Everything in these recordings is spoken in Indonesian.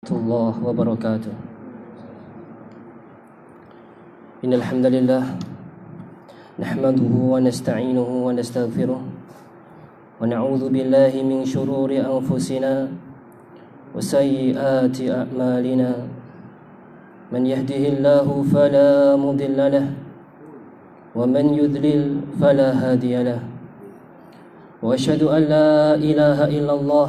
الله وبركاته. إن الحمد لله نحمده ونستعينه ونستغفره ونعوذ بالله من شرور أنفسنا وسيئات أعمالنا. من يهده الله فلا مضل له ومن يذلل فلا هادي له. وأشهد أن لا إله إلا الله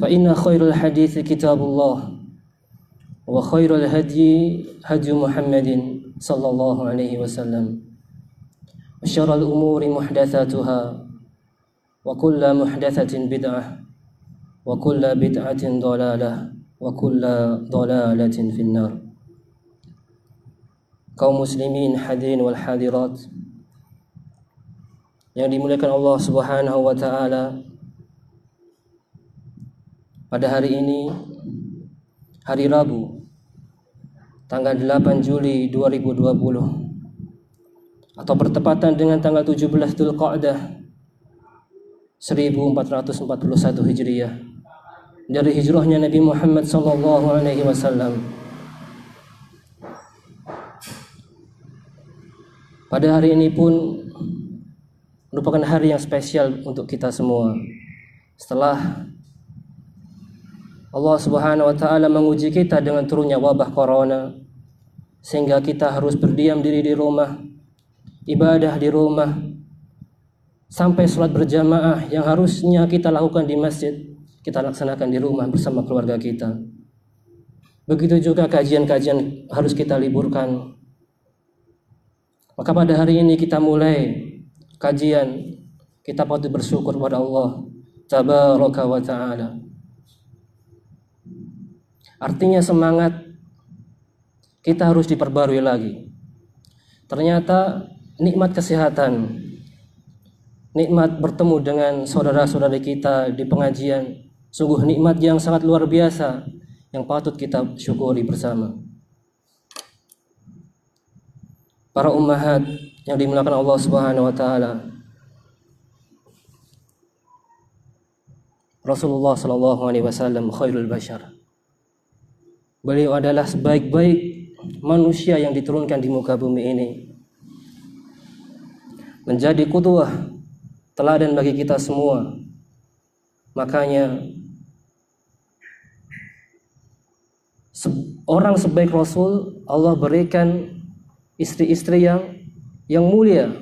فإن خير الحديث كتاب الله وخير الهدي هدي محمد صلى الله عليه وسلم. وشر الأمور محدثاتها وكل محدثة بدعة وكل بدعة ضلالة وكل ضلالة في النار. Kaum muslimin hadirin wal hadirat yang dimuliakan Allah Subhanahu wa taala pada hari ini hari Rabu tanggal 8 Juli 2020 atau bertepatan dengan tanggal 17 Dzulqa'dah 1441 Hijriah dari hijrahnya Nabi Muhammad wasallam Pada hari ini pun merupakan hari yang spesial untuk kita semua. Setelah Allah Subhanahu wa taala menguji kita dengan turunnya wabah corona sehingga kita harus berdiam diri di rumah, ibadah di rumah, sampai sholat berjamaah yang harusnya kita lakukan di masjid, kita laksanakan di rumah bersama keluarga kita. Begitu juga kajian-kajian harus kita liburkan. Maka pada hari ini kita mulai kajian, kita patut bersyukur kepada Allah Tabaraka wa ta'ala Artinya semangat kita harus diperbarui lagi. Ternyata nikmat kesehatan, nikmat bertemu dengan saudara-saudara kita di pengajian, sungguh nikmat yang sangat luar biasa yang patut kita syukuri bersama. Para ummahat yang dimuliakan Allah Subhanahu wa taala. Rasulullah sallallahu alaihi wasallam khairul bashar. Beliau adalah sebaik-baik manusia yang diturunkan di muka bumi ini. Menjadi kutuah teladan bagi kita semua. Makanya orang sebaik Rasul Allah berikan istri-istri yang yang mulia.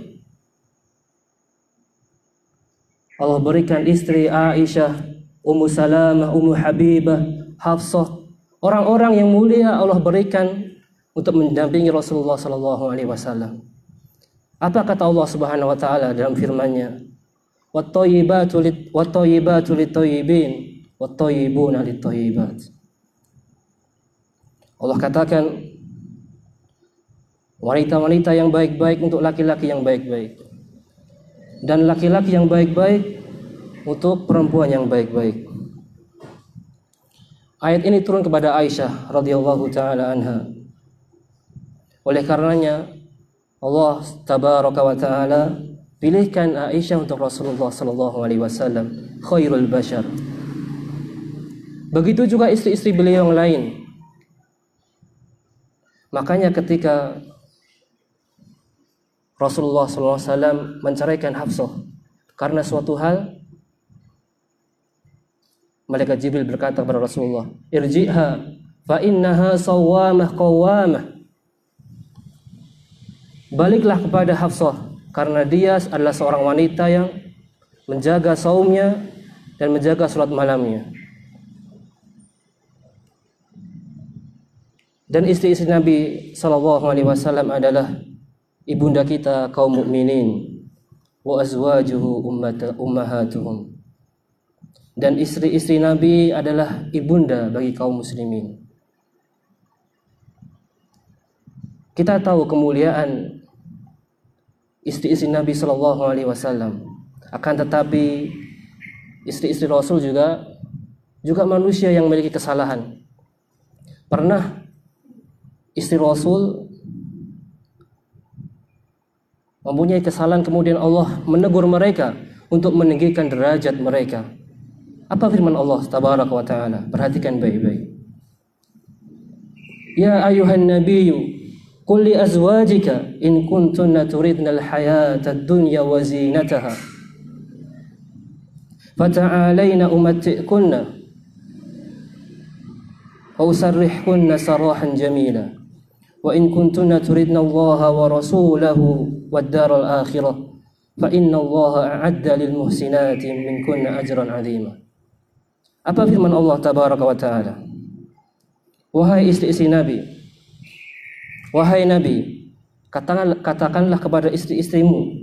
Allah berikan istri Aisyah, Ummu Salamah, Ummu Habibah, Hafsah, Orang-orang yang mulia Allah berikan untuk mendampingi Rasulullah sallallahu alaihi wasallam. Apa kata Allah Subhanahu wa taala dalam firman-Nya? Wat-thayyibatu lit-thayyibin wat-thayyibuna lit-thayyibat. Allah katakan wanita-wanita yang baik-baik untuk laki-laki yang baik-baik dan laki-laki yang baik-baik untuk perempuan yang baik-baik. Ayat ini turun kepada Aisyah radhiyallahu taala anha. Oleh karenanya Allah tabaraka wa taala pilihkan Aisyah untuk Rasulullah sallallahu alaihi wasallam khairul bashar. Begitu juga istri-istri beliau yang lain. Makanya ketika Rasulullah wasallam menceraikan Hafsah karena suatu hal Malaikat Jibril berkata kepada Rasulullah, "Irji'ha fa innaha sawamah qawamah." Baliklah kepada Hafsah karena dia adalah seorang wanita yang menjaga saumnya dan menjaga sholat malamnya. Dan istri-istri Nabi Shallallahu Alaihi Wasallam adalah ibunda kita kaum mukminin wa azwajuhu ummahatuhum dan istri-istri Nabi adalah ibunda bagi kaum muslimin. Kita tahu kemuliaan istri-istri Nabi Shallallahu Alaihi Wasallam. Akan tetapi istri-istri Rasul juga juga manusia yang memiliki kesalahan. Pernah istri Rasul mempunyai kesalahan kemudian Allah menegur mereka untuk meninggikan derajat mereka. Apa firman Allah tabaraka wa taala? Perhatikan baik-baik. Ya ayuhan nabiyyu qul li azwajika in kuntunna turidna al-hayata ad-dunya wa zinataha fata'alayna umatti'kunna wa usarrihkunna sarahan jamila wa in kuntunna turidna Allah wa rasulahu wad-dar al-akhirah fa inna Allah a'adda lil muhsinati minkunna ajran 'azima apa firman Allah tabaraka wa taala? Wahai istri-istri Nabi, wahai Nabi, katakanlah, katakanlah kepada istri-istrimu,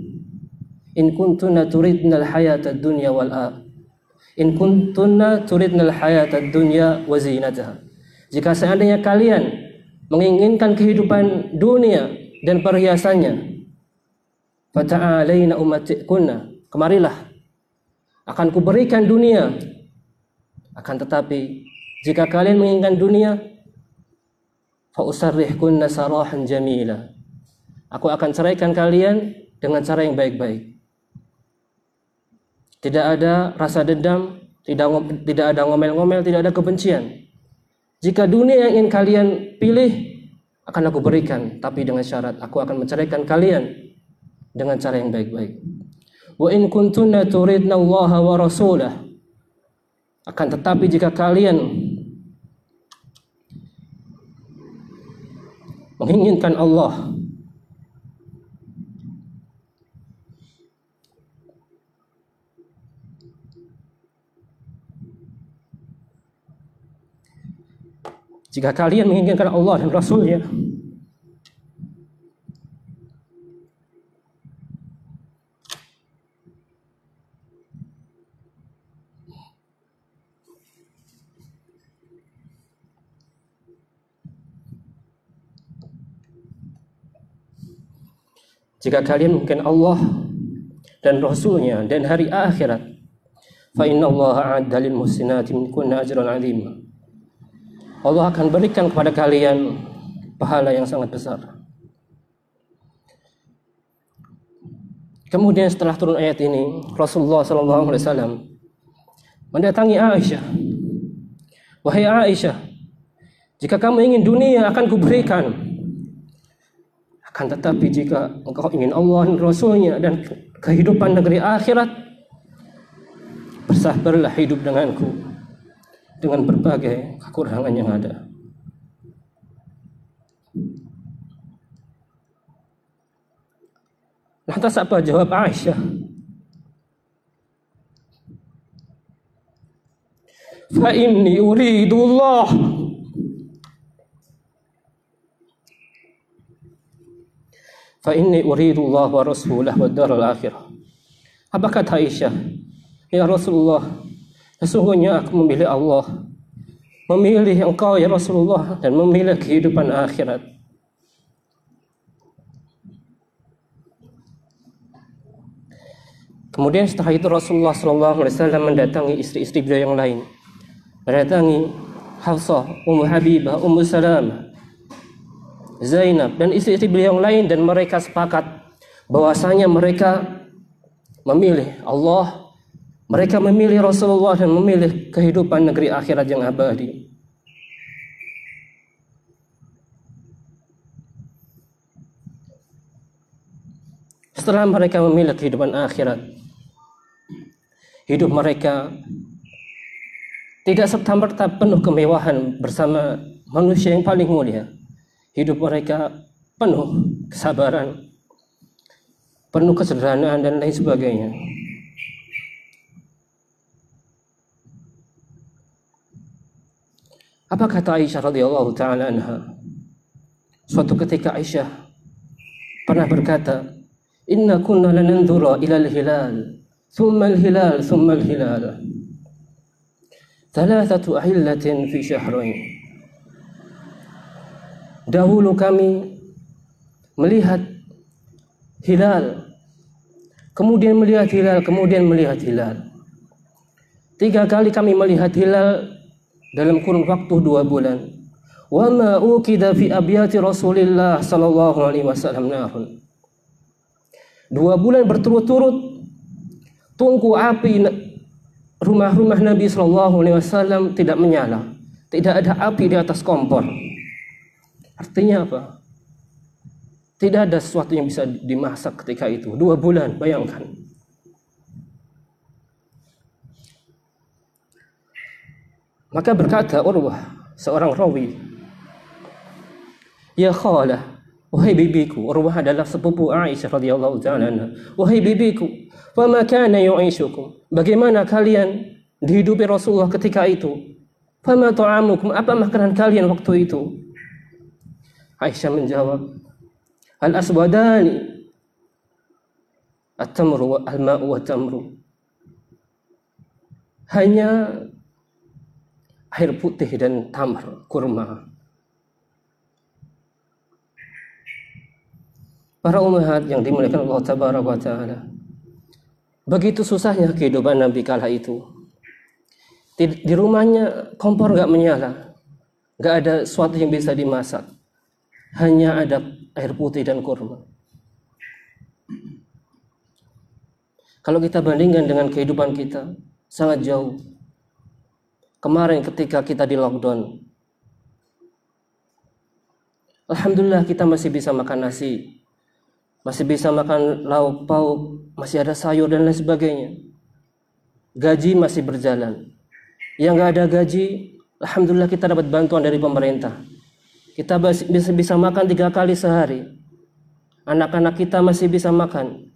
in kuntunna turidnal hayata dunya wal in kuntunna turidnal hayata dunya wa zinataha. Jika seandainya kalian menginginkan kehidupan dunia dan perhiasannya, fata'alaina ummatikunna, kemarilah akan kuberikan dunia akan tetapi jika kalian menginginkan dunia, fausarrihkunna sarahan jamila. Aku akan ceraikan kalian dengan cara yang baik-baik. Tidak ada rasa dendam, tidak tidak ada ngomel-ngomel, tidak ada kebencian. Jika dunia yang ingin kalian pilih, akan aku berikan, tapi dengan syarat aku akan menceraikan kalian dengan cara yang baik-baik. Wa in kuntunna turidna Allah wa rasulah akan tetapi jika kalian menginginkan Allah Jika kalian menginginkan Allah dan Rasulnya Jika kalian mungkin Allah dan Rasulnya dan hari akhirat, fa inna Allah a'adda lil muhsinati minkunna ajran 'azima. Allah akan berikan kepada kalian pahala yang sangat besar. Kemudian setelah turun ayat ini, Rasulullah sallallahu alaihi wasallam mendatangi Aisyah. Wahai Aisyah, jika kamu ingin dunia akan kuberikan akan tetapi jika engkau ingin Allah dan Rasulnya dan kehidupan negeri akhirat, bersabarlah hidup denganku dengan berbagai kekurangan yang ada. Lantas apa jawab Aisyah? Fa inni uridullah fa inni uridu Allah wa rasulah wa daral akhirah. Apa kata Aisyah? Ya Rasulullah, sesungguhnya aku memilih Allah, memilih engkau ya Rasulullah dan memilih kehidupan akhirat. Kemudian setelah itu Rasulullah SAW mendatangi istri-istri beliau yang lain. Mendatangi Hafsah, Ummu Habibah, Ummu Salamah, Zainab dan istri-istri beliau yang lain dan mereka sepakat bahwasanya mereka memilih Allah, mereka memilih Rasulullah dan memilih kehidupan negeri akhirat yang abadi. Setelah mereka memilih kehidupan akhirat, hidup mereka tidak serta-merta penuh kemewahan bersama manusia yang paling mulia. Hidup mereka penuh kesabaran, penuh kesederhanaan dan lain sebagainya. Apa kata Aisyah radhiyallahu taala anha? Suatu ketika Aisyah pernah berkata, "Inna kunna lananzura ila al-hilal, thumma al-hilal, thumma al-hilal." Thalathatu ahillatin fi syahrain. Dahulu kami melihat hilal, kemudian melihat hilal, kemudian melihat hilal. Tiga kali kami melihat hilal dalam kurun waktu dua bulan. Wa ma ukida fi abyati Rasulillah sallallahu alaihi wasallam. Dua bulan berturut-turut tungku api rumah-rumah Nabi sallallahu alaihi wasallam tidak menyala. Tidak ada api di atas kompor. Artinya apa? Tidak ada sesuatu yang bisa dimasak ketika itu. Dua bulan, bayangkan. Maka berkata Urwah, seorang rawi, Ya khalah, wahai bibiku, Urwah adalah sepupu Aisyah radhiyallahu taala. Wahai bibiku, fama kana yu'ishukum? Bagaimana kalian dihidupi Rasulullah ketika itu? Fama ta'amukum? Apa makanan kalian waktu itu? Aisyah menjawab, Al-aswadani At-tamru al-ma'u wa tamru Hanya air putih dan tamar, kurma. Para umat yang dimuliakan Allah Tabaraka wa Ta'ala. Begitu susahnya kehidupan Nabi kala itu. Di, di rumahnya kompor nggak menyala. nggak ada sesuatu yang bisa dimasak. Hanya ada air putih dan kurma. Kalau kita bandingkan dengan kehidupan kita, sangat jauh kemarin ketika kita di lockdown. Alhamdulillah kita masih bisa makan nasi, masih bisa makan lauk pauk, masih ada sayur dan lain sebagainya. Gaji masih berjalan. Yang nggak ada gaji, Alhamdulillah kita dapat bantuan dari pemerintah. Kita bisa bisa makan tiga kali sehari. Anak-anak kita masih bisa makan.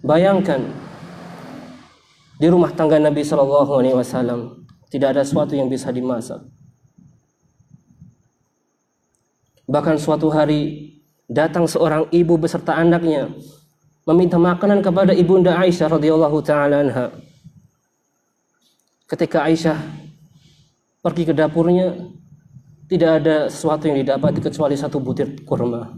Bayangkan di rumah tangga Nabi Shallallahu Alaihi Wasallam tidak ada sesuatu yang bisa dimasak. Bahkan suatu hari datang seorang ibu beserta anaknya meminta makanan kepada ibunda Aisyah radhiyallahu taala anha. Ketika Aisyah pergi ke dapurnya, tidak ada sesuatu yang didapat kecuali satu butir kurma.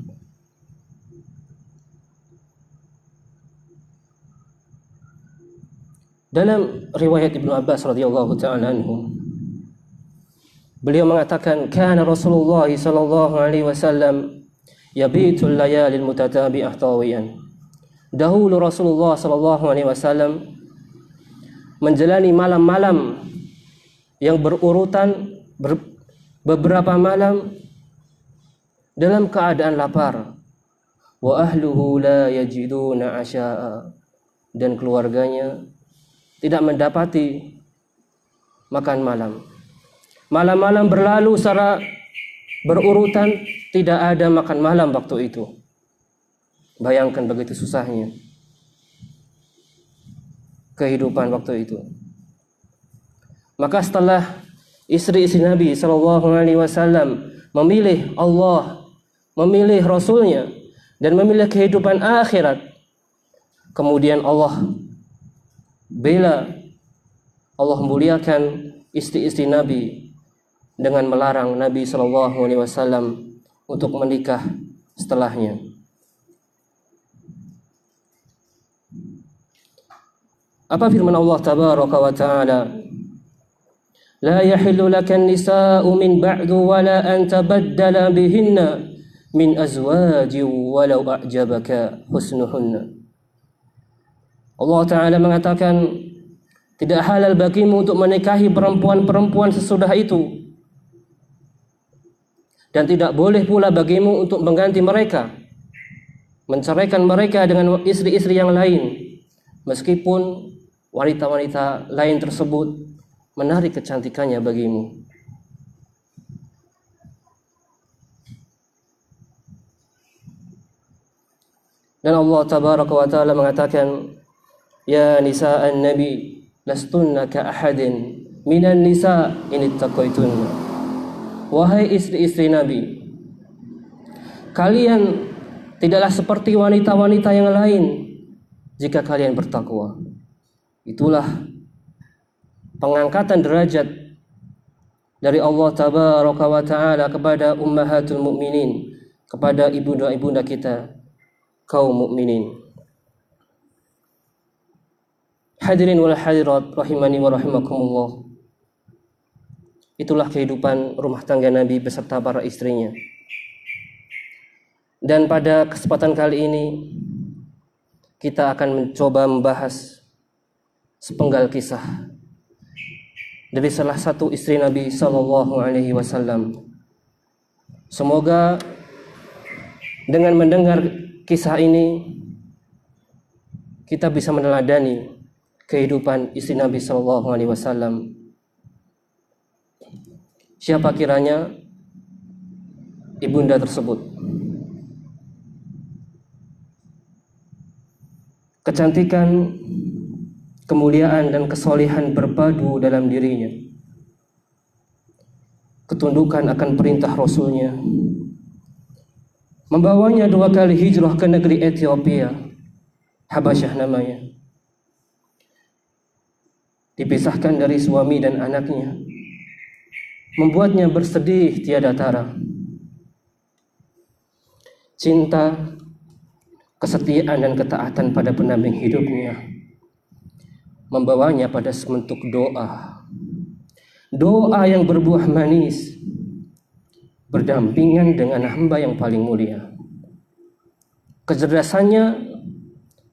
Dalam riwayat Ibnu Abbas radhiyallahu taala beliau mengatakan kana Rasulullah sallallahu alaihi wasallam yabitul layalil mutatabi'ah tawiyan. Dahulu Rasulullah sallallahu alaihi wasallam menjalani malam-malam yang berurutan ber, beberapa malam dalam keadaan lapar wa ahluhu la yajiduna asya'a dan keluarganya tidak mendapati makan malam. Malam-malam berlalu secara berurutan, tidak ada makan malam waktu itu. Bayangkan begitu susahnya kehidupan waktu itu. Maka setelah istri-istri Nabi Shallallahu Alaihi Wasallam memilih Allah, memilih Rasulnya, dan memilih kehidupan akhirat, kemudian Allah Bela Allah muliakan istri-istri Nabi dengan melarang Nabi Shallallahu Alaihi Wasallam untuk menikah setelahnya. Apa firman Allah Tabaraka wa Taala? لا يحل لك النساء من بعد ولا أن تبدل بهن من أزواج ولو أعجبك حسنهن Allah Ta'ala mengatakan tidak halal bagimu untuk menikahi perempuan-perempuan sesudah itu dan tidak boleh pula bagimu untuk mengganti mereka menceraikan mereka dengan istri-istri yang lain meskipun wanita-wanita lain tersebut menarik kecantikannya bagimu. Dan Allah tabaraka wa taala mengatakan, "Ya nisa'an nabi, lastunna ka ahadin minan nisa in ittaqaitunna." Wahai istri-istri Nabi, kalian tidaklah seperti wanita-wanita yang lain jika kalian bertakwa. Itulah pengangkatan derajat dari Allah tabaraka wa taala kepada ummahatul mukminin, kepada ibunda-ibunda kita kaum mukminin. Hadirin wal hadirat rahimani wa rahimakumullah. Itulah kehidupan rumah tangga Nabi beserta para istrinya. Dan pada kesempatan kali ini kita akan mencoba membahas sepenggal kisah dari salah satu istri Nabi Sallallahu Alaihi Wasallam. Semoga dengan mendengar kisah ini kita bisa meneladani kehidupan istri Nabi Shallallahu Alaihi Wasallam. Siapa kiranya ibunda tersebut? Kecantikan, kemuliaan dan kesolehan berpadu dalam dirinya. Ketundukan akan perintah Rasulnya, membawanya dua kali hijrah ke negeri Ethiopia, Habasyah namanya. Dipisahkan dari suami dan anaknya, membuatnya bersedih tiada tara. Cinta, kesetiaan dan ketaatan pada pendamping hidupnya membawanya pada sementuk doa. Doa yang berbuah manis berdampingan dengan hamba yang paling mulia. Kecerdasannya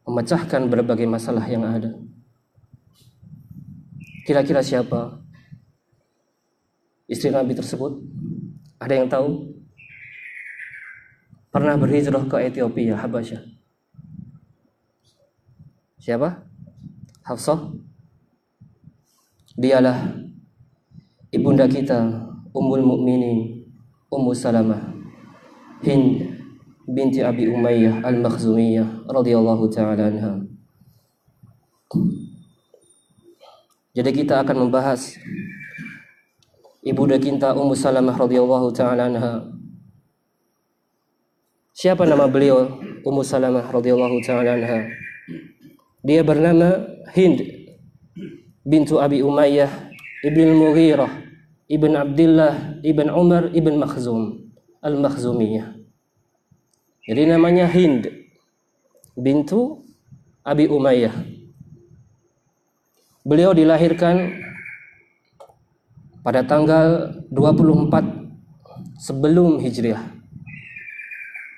memecahkan berbagai masalah yang ada. Kira-kira siapa istri Nabi tersebut? Ada yang tahu? Pernah berhijrah ke Ethiopia, Habasyah. Siapa? Hafsah. Dialah ibunda kita, Ummul Mukminin, Ummu Salamah Hind binti Abi Umayyah Al-Makhzumiyah radhiyallahu taala anha. Jadi kita akan membahas ibunda kita Ummu Salamah radhiyallahu taala anha. Siapa nama beliau Ummu Salamah radhiyallahu taala anha? Dia bernama Hind bintu Abi Umayyah ibn Mughirah Ibn Abdullah Ibn Umar Ibn Makhzum Al-Makhzumiyah. Jadi namanya Hind bintu Abi Umayyah. Beliau dilahirkan pada tanggal 24 sebelum Hijriah.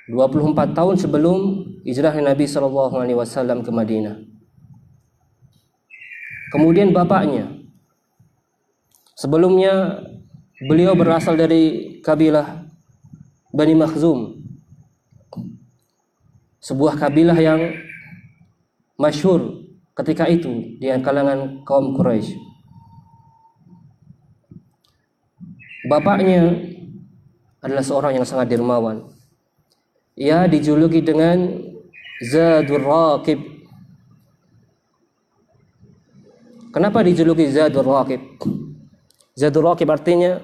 24 tahun sebelum hijrah Nabi Shallallahu Alaihi Wasallam ke Madinah. Kemudian bapaknya Sebelumnya beliau berasal dari kabilah Bani Makhzum. Sebuah kabilah yang masyhur ketika itu di kalangan kaum Quraisy. Bapaknya adalah seorang yang sangat dermawan. Ia dijuluki dengan Zadur Raqib. Kenapa dijuluki Zadur Raqib? Zadul Raqib artinya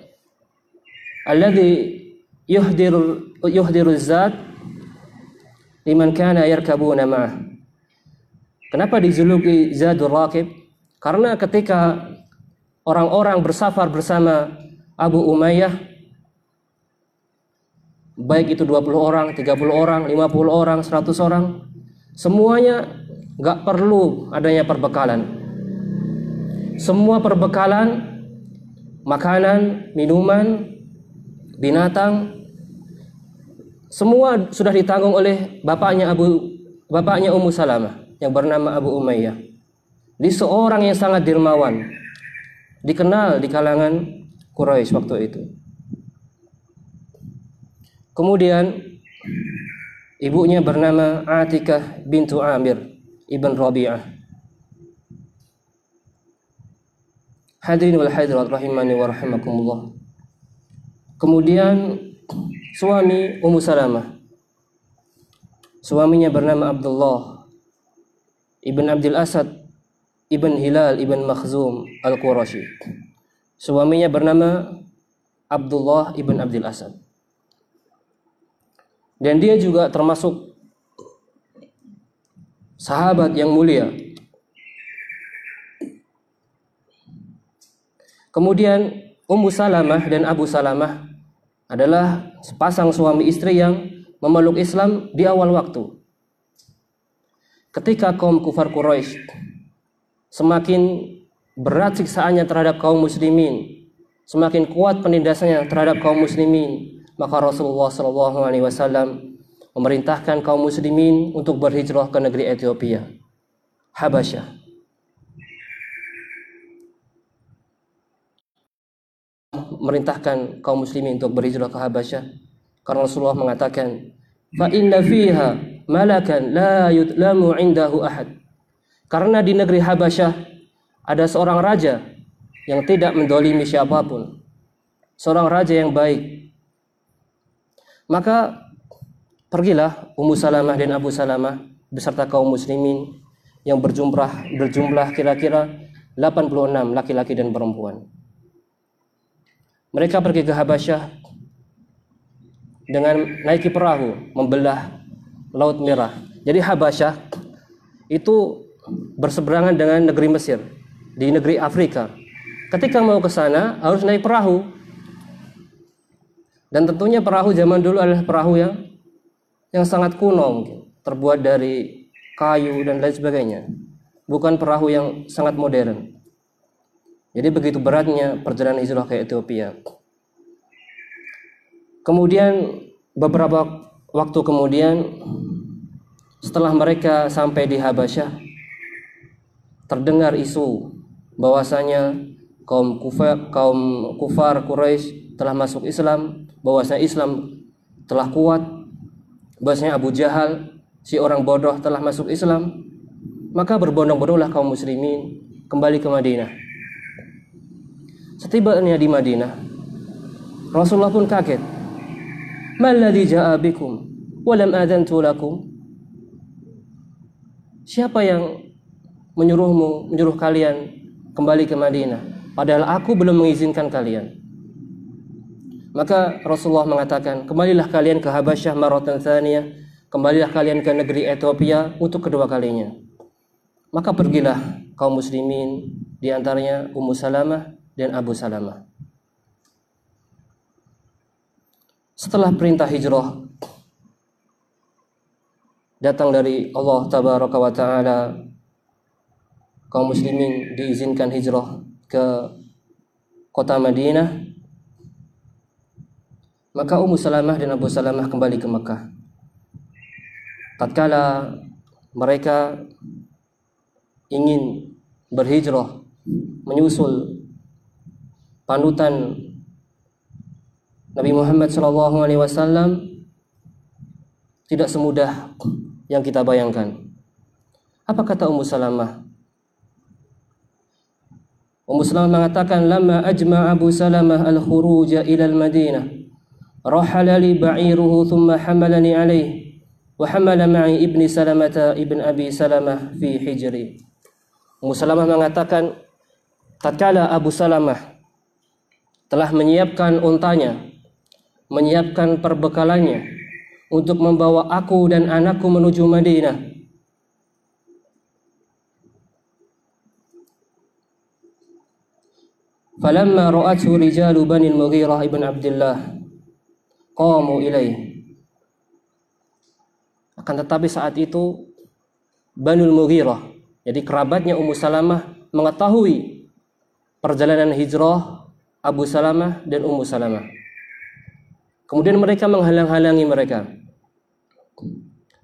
alladhi yuhdiru yuhdiru zat liman kana yarkabuna ma'ah. Kenapa dijuluki Zadul Raqib? Karena ketika orang-orang bersafar bersama Abu Umayyah baik itu 20 orang, 30 orang, 50 orang, 100 orang, semuanya nggak perlu adanya perbekalan. Semua perbekalan makanan, minuman, binatang semua sudah ditanggung oleh bapaknya Abu bapaknya Ummu Salamah yang bernama Abu Umayyah. Dia seorang yang sangat dermawan. Dikenal di kalangan Quraisy waktu itu. Kemudian ibunya bernama Atikah bintu Amir ibn Rabi'ah. Hadirin wal hadirat rahimani wa rahimakumullah. Kemudian suami Ummu Salamah. Suaminya bernama Abdullah ibn Abdul Asad ibn Hilal ibn Makhzum al-Qurashi. Suaminya bernama Abdullah ibn Abdul Asad. Dan dia juga termasuk sahabat yang mulia. Kemudian Ummu Salamah dan Abu Salamah adalah sepasang suami istri yang memeluk Islam di awal waktu. Ketika kaum kufar Quraisy semakin berat siksaannya terhadap kaum muslimin, semakin kuat penindasannya terhadap kaum muslimin, maka Rasulullah Shallallahu Alaihi Wasallam memerintahkan kaum muslimin untuk berhijrah ke negeri Ethiopia, Habasyah. Merintahkan kaum muslimin untuk berhijrah ke Habasyah karena Rasulullah mengatakan, "Fa inna fiha malakan la yutlamu indahu ahad." Karena di negeri Habasyah ada seorang raja yang tidak mendolimi siapa pun. Seorang raja yang baik, maka pergilah Ummu Salamah dan Abu Salamah beserta kaum muslimin yang berjumlah berjumlah kira-kira 86 laki-laki dan perempuan. Mereka pergi ke Habasyah dengan naiki perahu membelah Laut Merah. Jadi Habasyah itu berseberangan dengan negeri Mesir di negeri Afrika. Ketika mau ke sana harus naik perahu dan tentunya perahu zaman dulu adalah perahu yang yang sangat kuno mungkin, terbuat dari kayu dan lain sebagainya. Bukan perahu yang sangat modern. Jadi begitu beratnya perjalanan hijrah ke Ethiopia. Kemudian beberapa waktu kemudian setelah mereka sampai di Habasyah terdengar isu bahwasanya kaum kufar kaum kufar Quraisy telah masuk Islam bahwasanya Islam telah kuat, bahwasanya Abu Jahal si orang bodoh telah masuk Islam, maka berbondong-bondonglah kaum muslimin kembali ke Madinah. Setibanya di Madinah, Rasulullah pun kaget. Maladhi ja'a bikum walam adantu lakum? Siapa yang menyuruhmu, menyuruh kalian kembali ke Madinah? Padahal aku belum mengizinkan kalian. Maka Rasulullah mengatakan, kembalilah kalian ke Habasyah maratan tsaniyah, kembalilah kalian ke negeri Ethiopia untuk kedua kalinya. Maka pergilah kaum muslimin di antaranya Ummu Salamah dan Abu Salamah. Setelah perintah hijrah datang dari Allah tabaraka wa taala kaum muslimin diizinkan hijrah ke kota Madinah maka Ummu Salamah dan Abu Salamah kembali ke Mekah. Tatkala mereka ingin berhijrah menyusul panutan Nabi Muhammad Shallallahu Alaihi Wasallam tidak semudah yang kita bayangkan. Apa kata Ummu Salamah? Ummu Salamah mengatakan, "Lama ajma Abu Salamah al-khuruja ila al-Madinah, rahala li ba'iruhu thumma hamalani alayh wa hamala ma'i ibni Salamah ibn Abi Salamah fi hijri." Ummu Salamah mengatakan, tatkala Abu Salamah telah menyiapkan untanya menyiapkan perbekalannya untuk membawa aku dan anakku menuju Madinah Falamma ra'athu rijalu Bani Mughirah ibn Abdullah qamu ilaih. Akan tetapi saat itu Banul Mughirah, jadi kerabatnya Ummu Salamah mengetahui perjalanan hijrah Abu Salamah dan Ummu Salamah. Kemudian mereka menghalang-halangi mereka.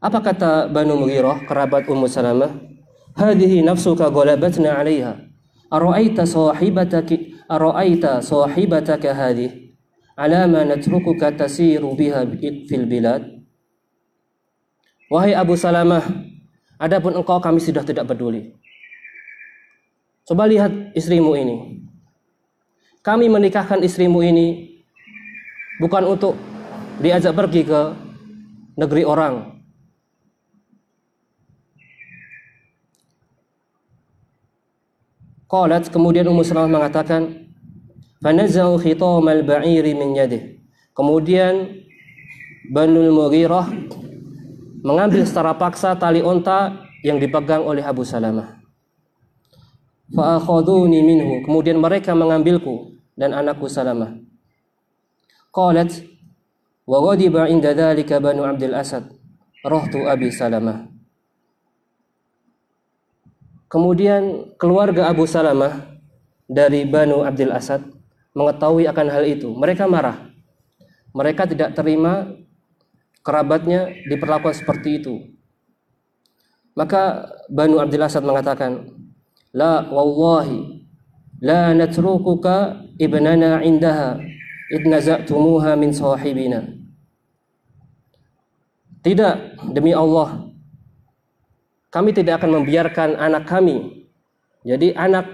Apa kata Banu Mughirah, kerabat Ummu Salamah? Hadihi nafsuka ghalabatna 'alaiha. Ara'aita sahibataki ara'aita sahibataka hadhihi alama natrukuka tasiru biha fil bilad Wahai Abu Salamah adapun engkau kami sudah tidak peduli Coba lihat istrimu ini kami menikahkan istrimu ini bukan untuk diajak pergi ke negeri orang. Qalat kemudian Ummu Salamah mengatakan fanazau khitamal ba'iri min yadih. Kemudian Banul Mughirah mengambil secara paksa tali onta yang dipegang oleh Abu Salamah. Fa'akhaduni minhu. Kemudian mereka mengambilku dan anakku Salamah. Qalat wa ghadiba inda dhalika Banu Abdul Asad. Rohtu Abi Salamah. Kemudian keluarga Abu Salamah dari Banu Abdul Asad mengetahui akan hal itu. Mereka marah. Mereka tidak terima kerabatnya diperlakukan seperti itu. Maka Banu Abdul Asad mengatakan, "La wallahi la natrukuka ibnana indaha idnaza'tumuha min sahibina." Tidak, demi Allah, kami tidak akan membiarkan anak kami. Jadi anak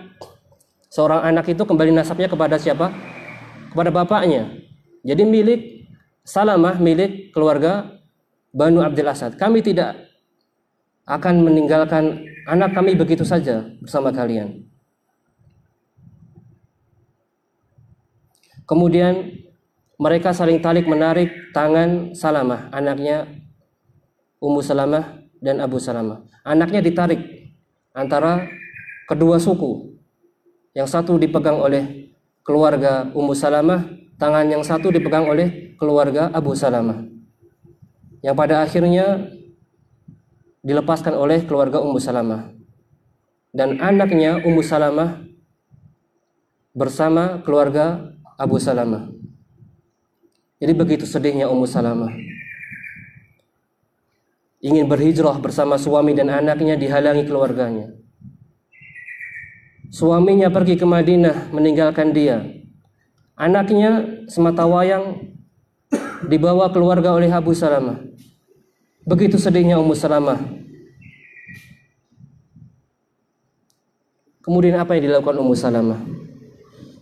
seorang anak itu kembali nasabnya kepada siapa? Kepada bapaknya. Jadi milik Salamah milik keluarga Banu Abdul Asad. Kami tidak akan meninggalkan anak kami begitu saja bersama kalian. Kemudian mereka saling talik menarik tangan Salamah, anaknya Ummu Salamah dan Abu Salamah. Anaknya ditarik antara kedua suku. Yang satu dipegang oleh keluarga Ummu Salamah, tangan yang satu dipegang oleh keluarga Abu Salamah. Yang pada akhirnya dilepaskan oleh keluarga Ummu Salamah. Dan anaknya Ummu Salamah bersama keluarga Abu Salamah. Jadi begitu sedihnya Ummu Salamah. Ingin berhijrah bersama suami dan anaknya dihalangi keluarganya. Suaminya pergi ke Madinah meninggalkan dia. Anaknya semata wayang dibawa keluarga oleh Abu Salamah. Begitu sedihnya Ummu Salamah. Kemudian apa yang dilakukan Ummu Salamah?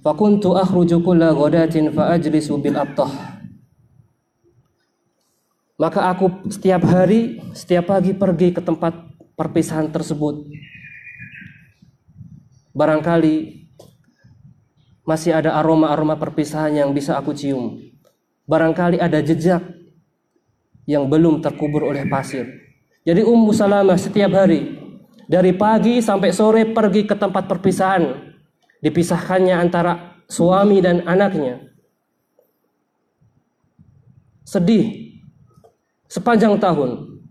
Fakuntu akhruju kulla ghadatin fa abtah. Maka aku setiap hari, setiap pagi pergi ke tempat perpisahan tersebut. Barangkali masih ada aroma-aroma perpisahan yang bisa aku cium. Barangkali ada jejak yang belum terkubur oleh pasir. Jadi Ummu Salamah setiap hari dari pagi sampai sore pergi ke tempat perpisahan. Dipisahkannya antara suami dan anaknya. Sedih sepanjang tahun.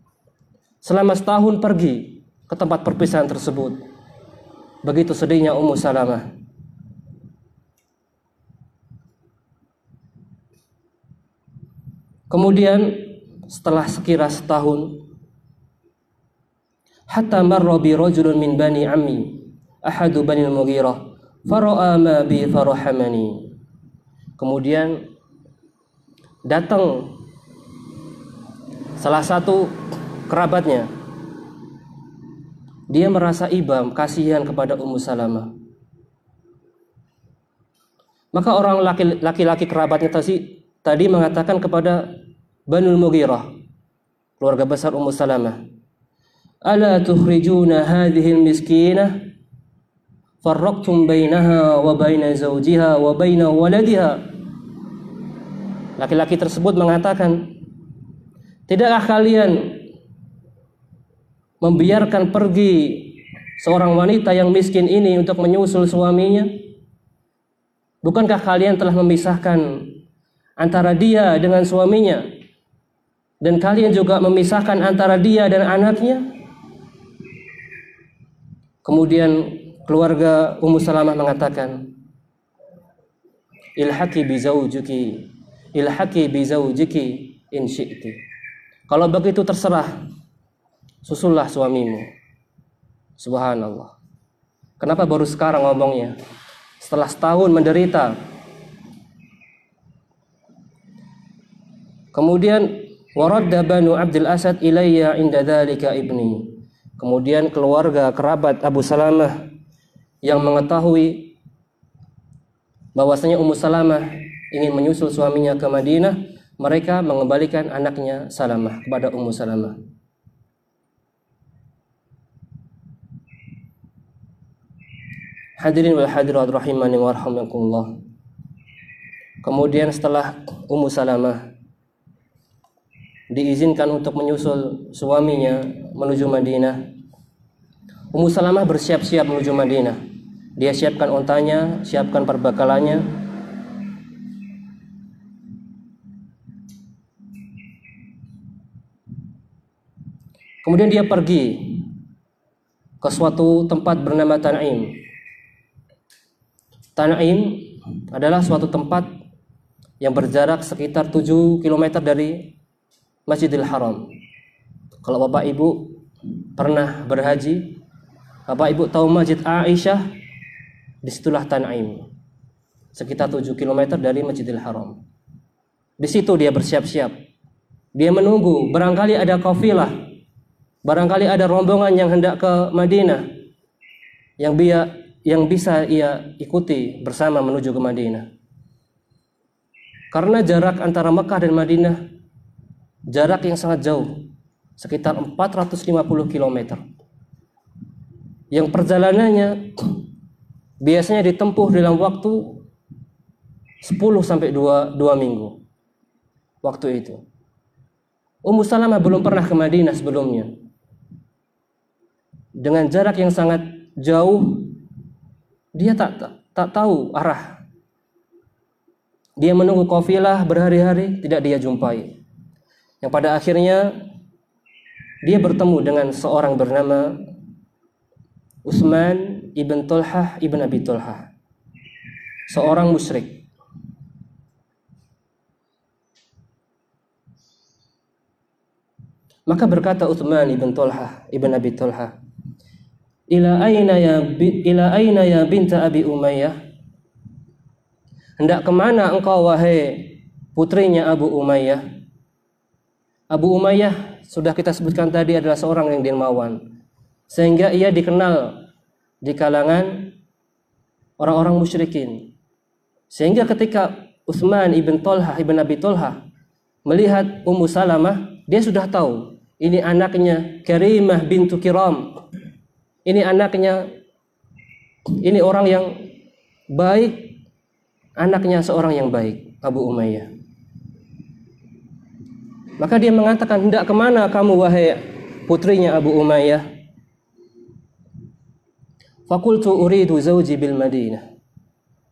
Selama setahun pergi ke tempat perpisahan tersebut. Begitu sedihnya Ummu Salamah. Kemudian setelah sekira setahun hatta marra bi rajulun min bani ammi ahadu bani al-mughirah fara'a ma bi farahamani kemudian datang salah satu kerabatnya. Dia merasa ibam kasihan kepada Ummu Salamah. Maka orang laki-laki kerabatnya tadi tadi mengatakan kepada Banu Mughirah, keluarga besar Ummu Salamah. Ala tukhrijuna hadhihi al-miskinah farraqtum bainaha wa baina zawjiha wa baina waladiha. Laki-laki tersebut mengatakan, "Tidakkah kalian membiarkan pergi seorang wanita yang miskin ini untuk menyusul suaminya? Bukankah kalian telah memisahkan antara dia dengan suaminya?" dan kalian juga memisahkan antara dia dan anaknya. Kemudian keluarga Ummu Salamah mengatakan, Ilhaqi bi zawjuki, ilhaqi bi zawjiki in syi'ti. Kalau begitu terserah, susullah suamimu. Subhanallah. Kenapa baru sekarang ngomongnya? Setelah setahun menderita. Kemudian Waradda Banu Abdul Asad ilayya inda dhalika ibni. Kemudian keluarga kerabat Abu Salamah yang mengetahui bahwasanya Ummu Salamah ingin menyusul suaminya ke Madinah, mereka mengembalikan anaknya Salamah kepada Ummu Salamah. Hadirin wal hadirat rahimani wa rahimakumullah. Kemudian setelah Ummu Salamah diizinkan untuk menyusul suaminya menuju Madinah, Ummu Salamah bersiap-siap menuju Madinah. Dia siapkan ontanya, siapkan perbekalannya. Kemudian dia pergi ke suatu tempat bernama Tan'im. Tan'im adalah suatu tempat yang berjarak sekitar 7 km dari Masjidil Haram. Kalau Bapak Ibu pernah berhaji, Bapak Ibu tahu Masjid Aisyah, di situlah Tan'im. Sekitar 7 km dari Masjidil Haram. Di situ dia bersiap-siap. Dia menunggu, barangkali ada kafilah, barangkali ada rombongan yang hendak ke Madinah yang dia yang bisa ia ikuti bersama menuju ke Madinah. Karena jarak antara Mekah dan Madinah jarak yang sangat jauh, sekitar 450 km. Yang perjalanannya biasanya ditempuh dalam waktu 10 sampai 2, 2 minggu. Waktu itu. Ummu Salamah belum pernah ke Madinah sebelumnya. Dengan jarak yang sangat jauh dia tak, tak, tak tahu arah. Dia menunggu kafilah berhari-hari tidak dia jumpai. Yang pada akhirnya dia bertemu dengan seorang bernama Utsman ibn Tulhah ibn Abi Tulhah. Seorang musyrik. Maka berkata Utsman ibn Tulhah ibn Abi Tulhah, ila aina ya ila aina ya binta Abi Umayyah hendak ke mana engkau wahai putrinya Abu Umayyah Abu Umayyah sudah kita sebutkan tadi adalah seorang yang dermawan sehingga ia dikenal di kalangan orang-orang musyrikin. Sehingga ketika Utsman ibn Tolha ibn Abi Tolha melihat Ummu Salamah dia sudah tahu ini anaknya Karimah bintu Kiram. Ini anaknya ini orang yang baik anaknya seorang yang baik Abu Umayyah. Maka dia mengatakan hendak ke mana kamu wahai putrinya Abu Umayyah Fakultu uridu zawji bil Madinah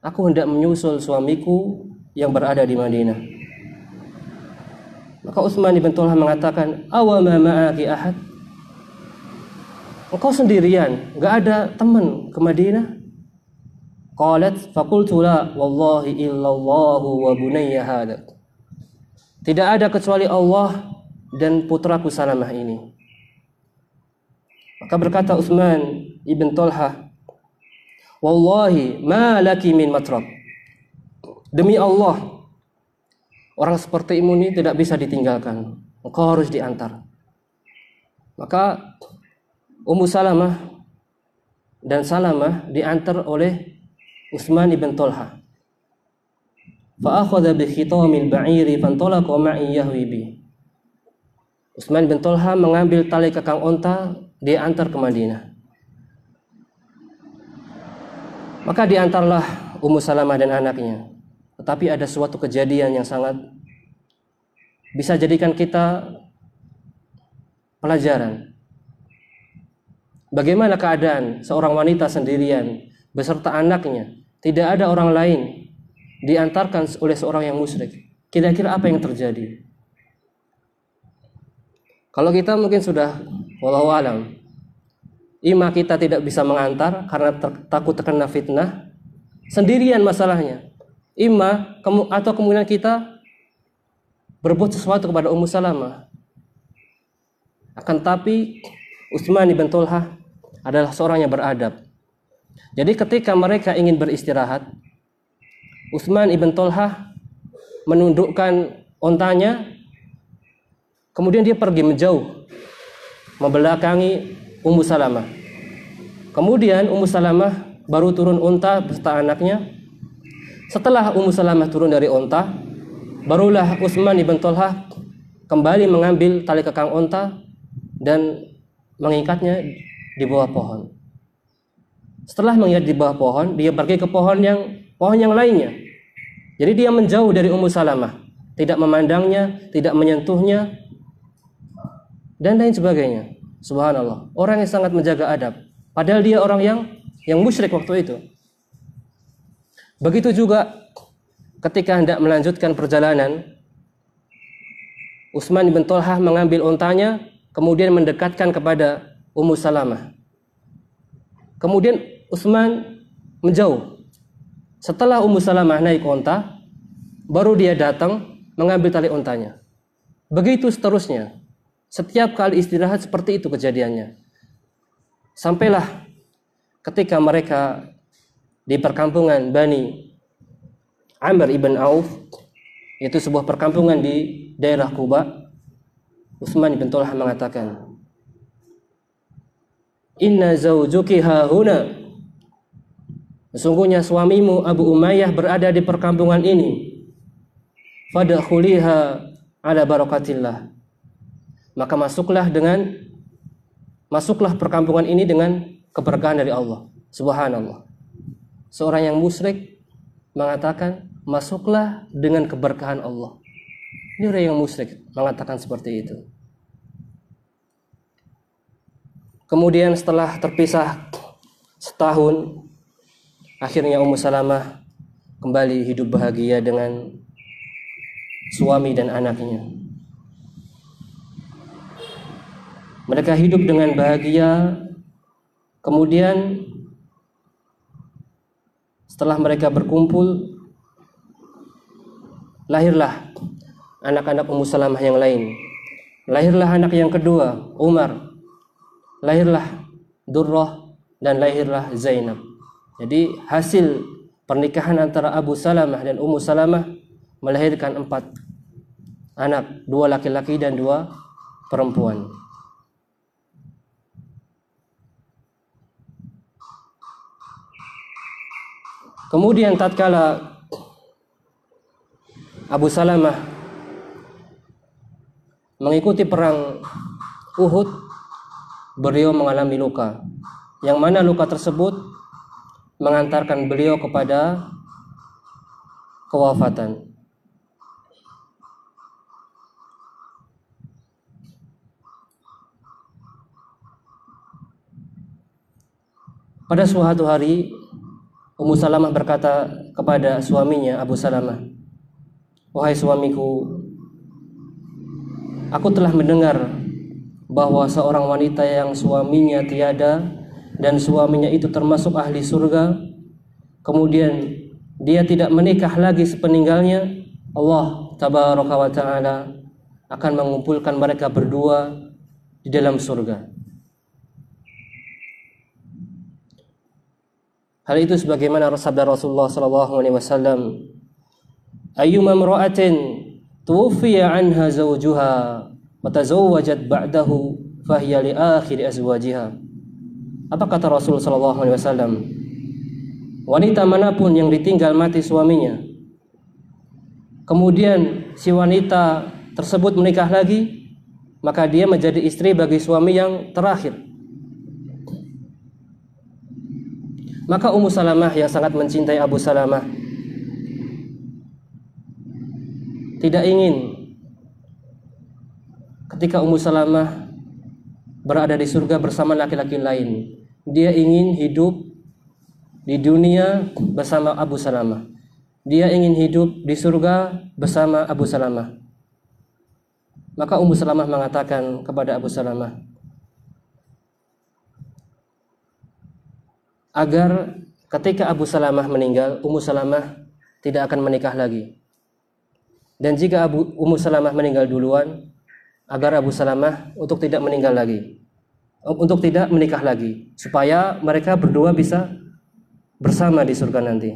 Aku hendak menyusul suamiku yang berada di Madinah Maka Utsman bin Tulha mengatakan awama ma'aki ahad engkau sendirian, nggak ada teman ke Madinah? Qalat faqultu la wallahi illallahu wa bunayya hada. Tidak ada kecuali Allah dan putraku Salamah ini. Maka berkata Utsman ibn Talha, "Wallahi ma laki min matrab." Demi Allah, orang seperti ini tidak bisa ditinggalkan. Engkau harus diantar. Maka Ummu Salamah dan Salamah diantar oleh Utsman ibn Tolha. Fa'akhadha bi khitamil ba'iri fantalaqa ma'i yahwi bi. Utsman bin Tolha mengambil tali kekang onta, dia antar ke Madinah. Maka diantarlah Ummu Salamah dan anaknya. Tetapi ada suatu kejadian yang sangat bisa jadikan kita pelajaran. Bagaimana keadaan seorang wanita sendirian beserta anaknya? Tidak ada orang lain diantarkan oleh seorang yang musyrik. Kira-kira apa yang terjadi? Kalau kita mungkin sudah walau alam, ima kita tidak bisa mengantar karena ter takut terkena fitnah, sendirian masalahnya. Ima atau kemudian kita berbuat sesuatu kepada Ummu Salamah. Akan tapi Utsman bin Tulhah adalah seorang yang beradab. Jadi ketika mereka ingin beristirahat, Utsman ibn Tolha menundukkan ontanya, kemudian dia pergi menjauh, membelakangi Ummu Salamah. Kemudian Ummu Salamah baru turun unta beserta anaknya. Setelah Ummu Salamah turun dari onta, barulah Utsman ibn Tolha kembali mengambil tali kekang onta dan mengikatnya di bawah pohon. Setelah mengikat di bawah pohon, dia pergi ke pohon yang pohon yang lainnya. Jadi dia menjauh dari Ummu Salamah, tidak memandangnya, tidak menyentuhnya, dan lain sebagainya. Subhanallah, orang yang sangat menjaga adab. Padahal dia orang yang yang musyrik waktu itu. Begitu juga ketika hendak melanjutkan perjalanan, Utsman bin Tolhah mengambil untanya, kemudian mendekatkan kepada Ummu Salamah. Kemudian Utsman menjauh. Setelah Ummu Salamah naik unta, baru dia datang mengambil tali untanya. Begitu seterusnya. Setiap kali istirahat seperti itu kejadiannya. Sampailah ketika mereka di perkampungan Bani Amr ibn Auf itu sebuah perkampungan di daerah Kuba Utsman bin Talha mengatakan Inna zawjuki hahuna. Sesungguhnya suamimu Abu Umayyah berada di perkampungan ini. Fadakhuliha ala barakatillah Maka masuklah dengan Masuklah perkampungan ini dengan keberkahan dari Allah Subhanallah seorang yang musyrik mengatakan masuklah dengan keberkahan Allah. Ini orang yang musyrik mengatakan seperti itu. Kemudian setelah terpisah setahun, akhirnya Ummu Salamah kembali hidup bahagia dengan suami dan anaknya. Mereka hidup dengan bahagia, kemudian setelah mereka berkumpul lahirlah anak-anak Ummu Salamah yang lain. Lahirlah anak yang kedua Umar. Lahirlah Durrah dan lahirlah Zainab. Jadi hasil pernikahan antara Abu Salamah dan Ummu Salamah melahirkan empat anak dua laki-laki dan dua perempuan Kemudian tatkala Abu Salamah mengikuti perang Uhud, beliau mengalami luka. Yang mana luka tersebut mengantarkan beliau kepada kewafatan. Pada suatu hari Ummu Salamah berkata kepada suaminya Abu Salamah, "Wahai suamiku, aku telah mendengar bahwa seorang wanita yang suaminya tiada dan suaminya itu termasuk ahli surga, kemudian dia tidak menikah lagi sepeninggalnya, Allah tabaraka wa taala akan mengumpulkan mereka berdua di dalam surga." Hal itu sebagaimana sabda Rasulullah sallallahu alaihi wasallam, "Ayyuma imra'atin tuwfiya 'anha zawjuha wa tazawwajat ba'dahu fahiya li akhir azwajiha." Apa kata Rasul sallallahu alaihi wasallam? Wanita mana pun yang ditinggal mati suaminya, kemudian si wanita tersebut menikah lagi, maka dia menjadi istri bagi suami yang terakhir. Maka Ummu Salamah yang sangat mencintai Abu Salamah tidak ingin ketika Ummu Salamah berada di surga bersama laki-laki lain. Dia ingin hidup di dunia bersama Abu Salamah. Dia ingin hidup di surga bersama Abu Salamah. Maka Ummu Salamah mengatakan kepada Abu Salamah, agar ketika Abu Salamah meninggal, Ummu Salamah tidak akan menikah lagi. Dan jika Abu Ummu Salamah meninggal duluan, agar Abu Salamah untuk tidak meninggal lagi. Untuk tidak menikah lagi, supaya mereka berdua bisa bersama di surga nanti.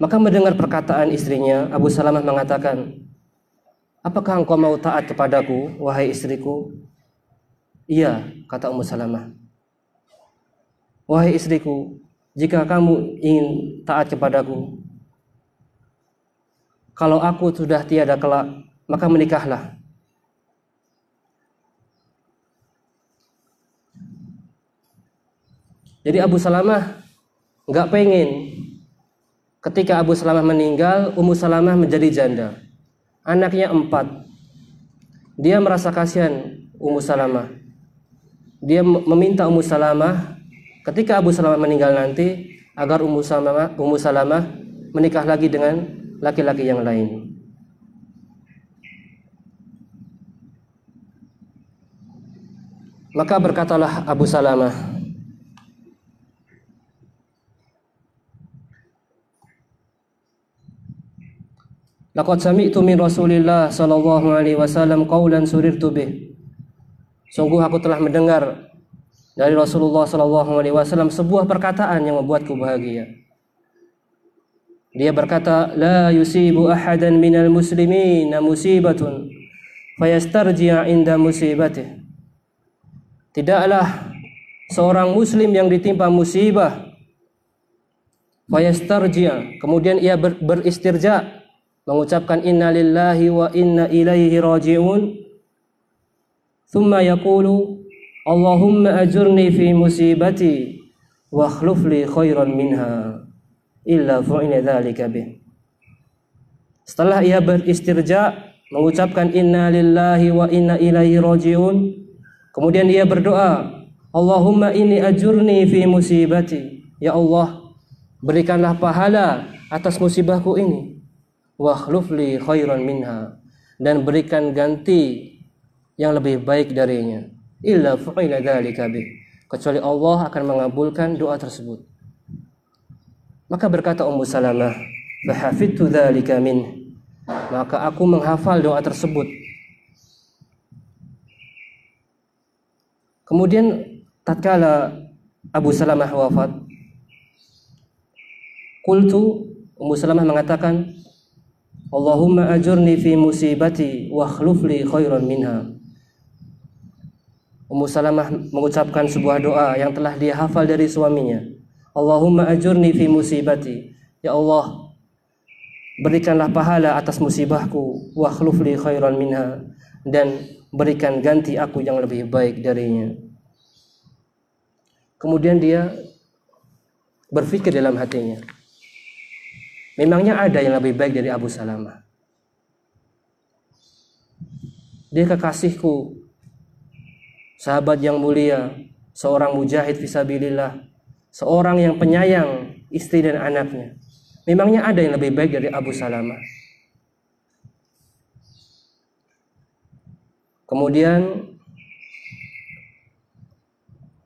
Maka mendengar perkataan istrinya, Abu Salamah mengatakan, Apakah engkau mau taat kepadaku, wahai istriku? Iya, kata Ummu Salamah. Wahai istriku, jika kamu ingin taat kepadaku, kalau aku sudah tiada kelak, maka menikahlah. Jadi Abu Salamah nggak pengen ketika Abu Salamah meninggal, Ummu Salamah menjadi janda. Anaknya empat. Dia merasa kasihan Ummu Salamah. Dia meminta Ummu Salamah ketika Abu Salamah meninggal nanti agar Ummu Salamah, Ummu Salamah menikah lagi dengan laki-laki yang lain. Maka berkatalah Abu Salamah, Laqad sami'tu min Rasulillah sallallahu alaihi wasallam qaulan surirtu bih. Sungguh aku telah mendengar dari Rasulullah sallallahu alaihi wasallam sebuah perkataan yang membuatku bahagia. Dia berkata, "La yusibu ahadan minal muslimin musibatun fayastarji'a inda musibatih." Tidaklah seorang muslim yang ditimpa musibah fayastarji'a, kemudian ia ber, beristirja mengucapkan inna lillahi wa inna ilaihi raji'un thumma yaqulu Allahumma ajurni fi musibati wa akhluf li khairan minha illa fu'ina dzalika bih. Setelah ia beristirja mengucapkan inna lillahi wa inna ilaihi raji'un kemudian ia berdoa Allahumma inni ajurni fi musibati. Ya Allah berikanlah pahala atas musibahku ini. Wakhlufli khairan minha. Dan berikan ganti yang lebih baik darinya illa fu'ila dzalika bih kecuali Allah akan mengabulkan doa tersebut. Maka berkata Ummu Salamah fahafidtu dzalika min. Maka aku menghafal doa tersebut. Kemudian tatkala Abu Salamah wafat Kultu Ummu Salamah mengatakan Allahumma ajurni fi musibati wa khlufli khairan minha. Ummu Salamah mengucapkan sebuah doa yang telah dia hafal dari suaminya. Allahumma ajurni fi musibati. Ya Allah, berikanlah pahala atas musibahku wa khlufli khairan minha dan berikan ganti aku yang lebih baik darinya. Kemudian dia berpikir dalam hatinya, Memangnya ada yang lebih baik dari Abu Salamah. Dia kekasihku, sahabat yang mulia, seorang mujahid fisabilillah, seorang yang penyayang istri dan anaknya. Memangnya ada yang lebih baik dari Abu Salamah. Kemudian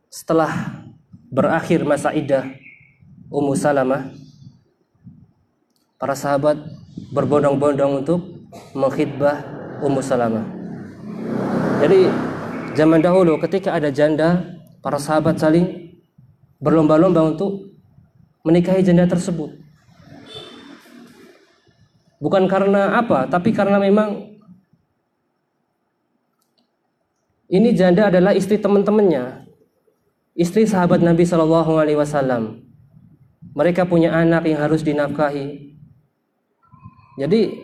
setelah berakhir masa idah Ummu Salamah para sahabat berbondong-bondong untuk mengkhidbah Ummu Salamah. Jadi zaman dahulu ketika ada janda, para sahabat saling berlomba-lomba untuk menikahi janda tersebut. Bukan karena apa, tapi karena memang ini janda adalah istri teman-temannya, istri sahabat Nabi Shallallahu Alaihi Wasallam. Mereka punya anak yang harus dinafkahi, jadi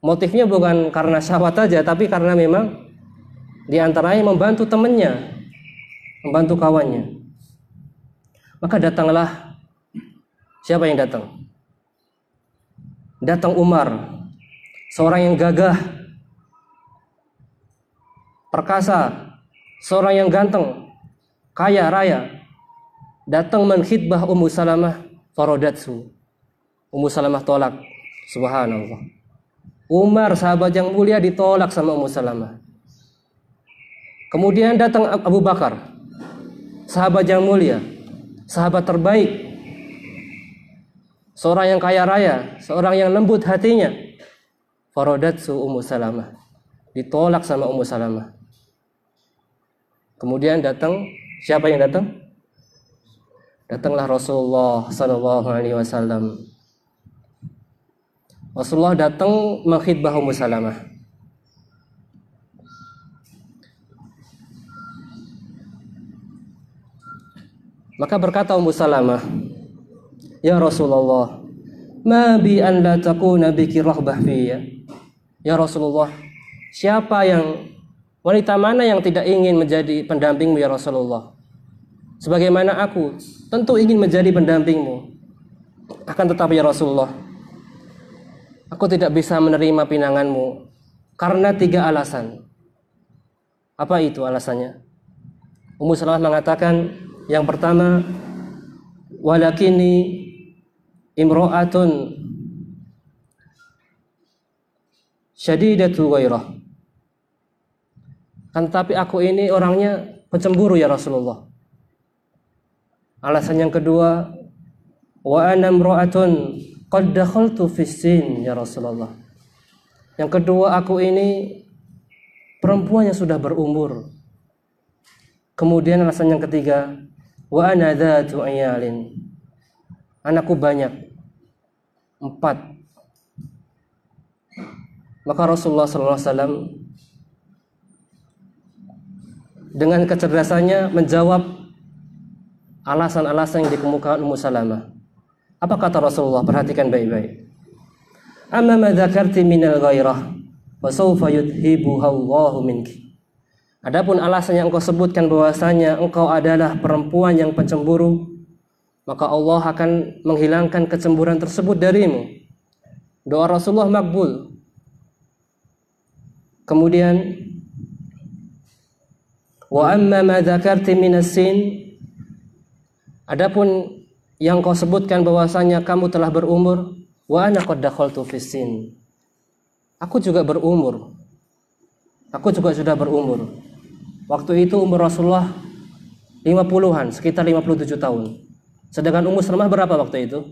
motifnya bukan karena syahwat saja, tapi karena memang di antaranya membantu temannya, membantu kawannya. Maka datanglah siapa yang datang? Datang Umar, seorang yang gagah, perkasa, seorang yang ganteng, kaya raya. Datang menkhidbah Ummu Salamah farodatsu. Ummu Salamah tolak Subhanallah. Umar sahabat yang mulia ditolak sama Ummu Salamah. Kemudian datang Abu Bakar, sahabat yang mulia, sahabat terbaik, seorang yang kaya raya, seorang yang lembut hatinya. Farodatsu Ummu Salamah. Ditolak sama Ummu Salamah. Kemudian datang siapa yang datang? Datanglah Rasulullah Sallallahu Alaihi Wasallam Rasulullah datang mengkhidbah Ummu Salamah. Maka berkata Ummu Salamah, "Ya Rasulullah, ma bi an la takuna biki rahbah fiyya? Ya Rasulullah siapa yang wanita mana yang tidak ingin menjadi pendampingmu ya Rasulullah? Sebagaimana aku tentu ingin menjadi pendampingmu. Akan tetapi ya Rasulullah aku tidak bisa menerima pinanganmu karena tiga alasan. Apa itu alasannya? Ummu Salamah mengatakan yang pertama walakini imra'atun syadidatu ghairah. Kan tapi aku ini orangnya pencemburu ya Rasulullah. Alasan yang kedua, wa ana imra'atun qad dakhaltu sin ya Rasulullah. Yang kedua, aku ini perempuan yang sudah berumur. Kemudian alasan yang ketiga, wa ana dzatu ayalin anakku banyak empat maka Rasulullah SAW dengan kecerdasannya menjawab alasan-alasan yang dikemukakan Ummu Salamah. Apa kata Rasulullah? Perhatikan baik-baik. Amma ma dzakarti minal ghairah wa sawfa yudhibuha Allahu minki. Adapun alasan yang engkau sebutkan bahwasanya engkau adalah perempuan yang pencemburu, maka Allah akan menghilangkan kecemburuan tersebut darimu. Doa Rasulullah makbul. Kemudian wa amma ma dzakarti minasin Adapun yang kau sebutkan bahwasanya kamu telah berumur wa ana qad dakhaltu. Aku juga berumur. Aku juga sudah berumur. Waktu itu umur Rasulullah 50-an, sekitar 57 tahun. Sedangkan Ummu Salamah berapa waktu itu?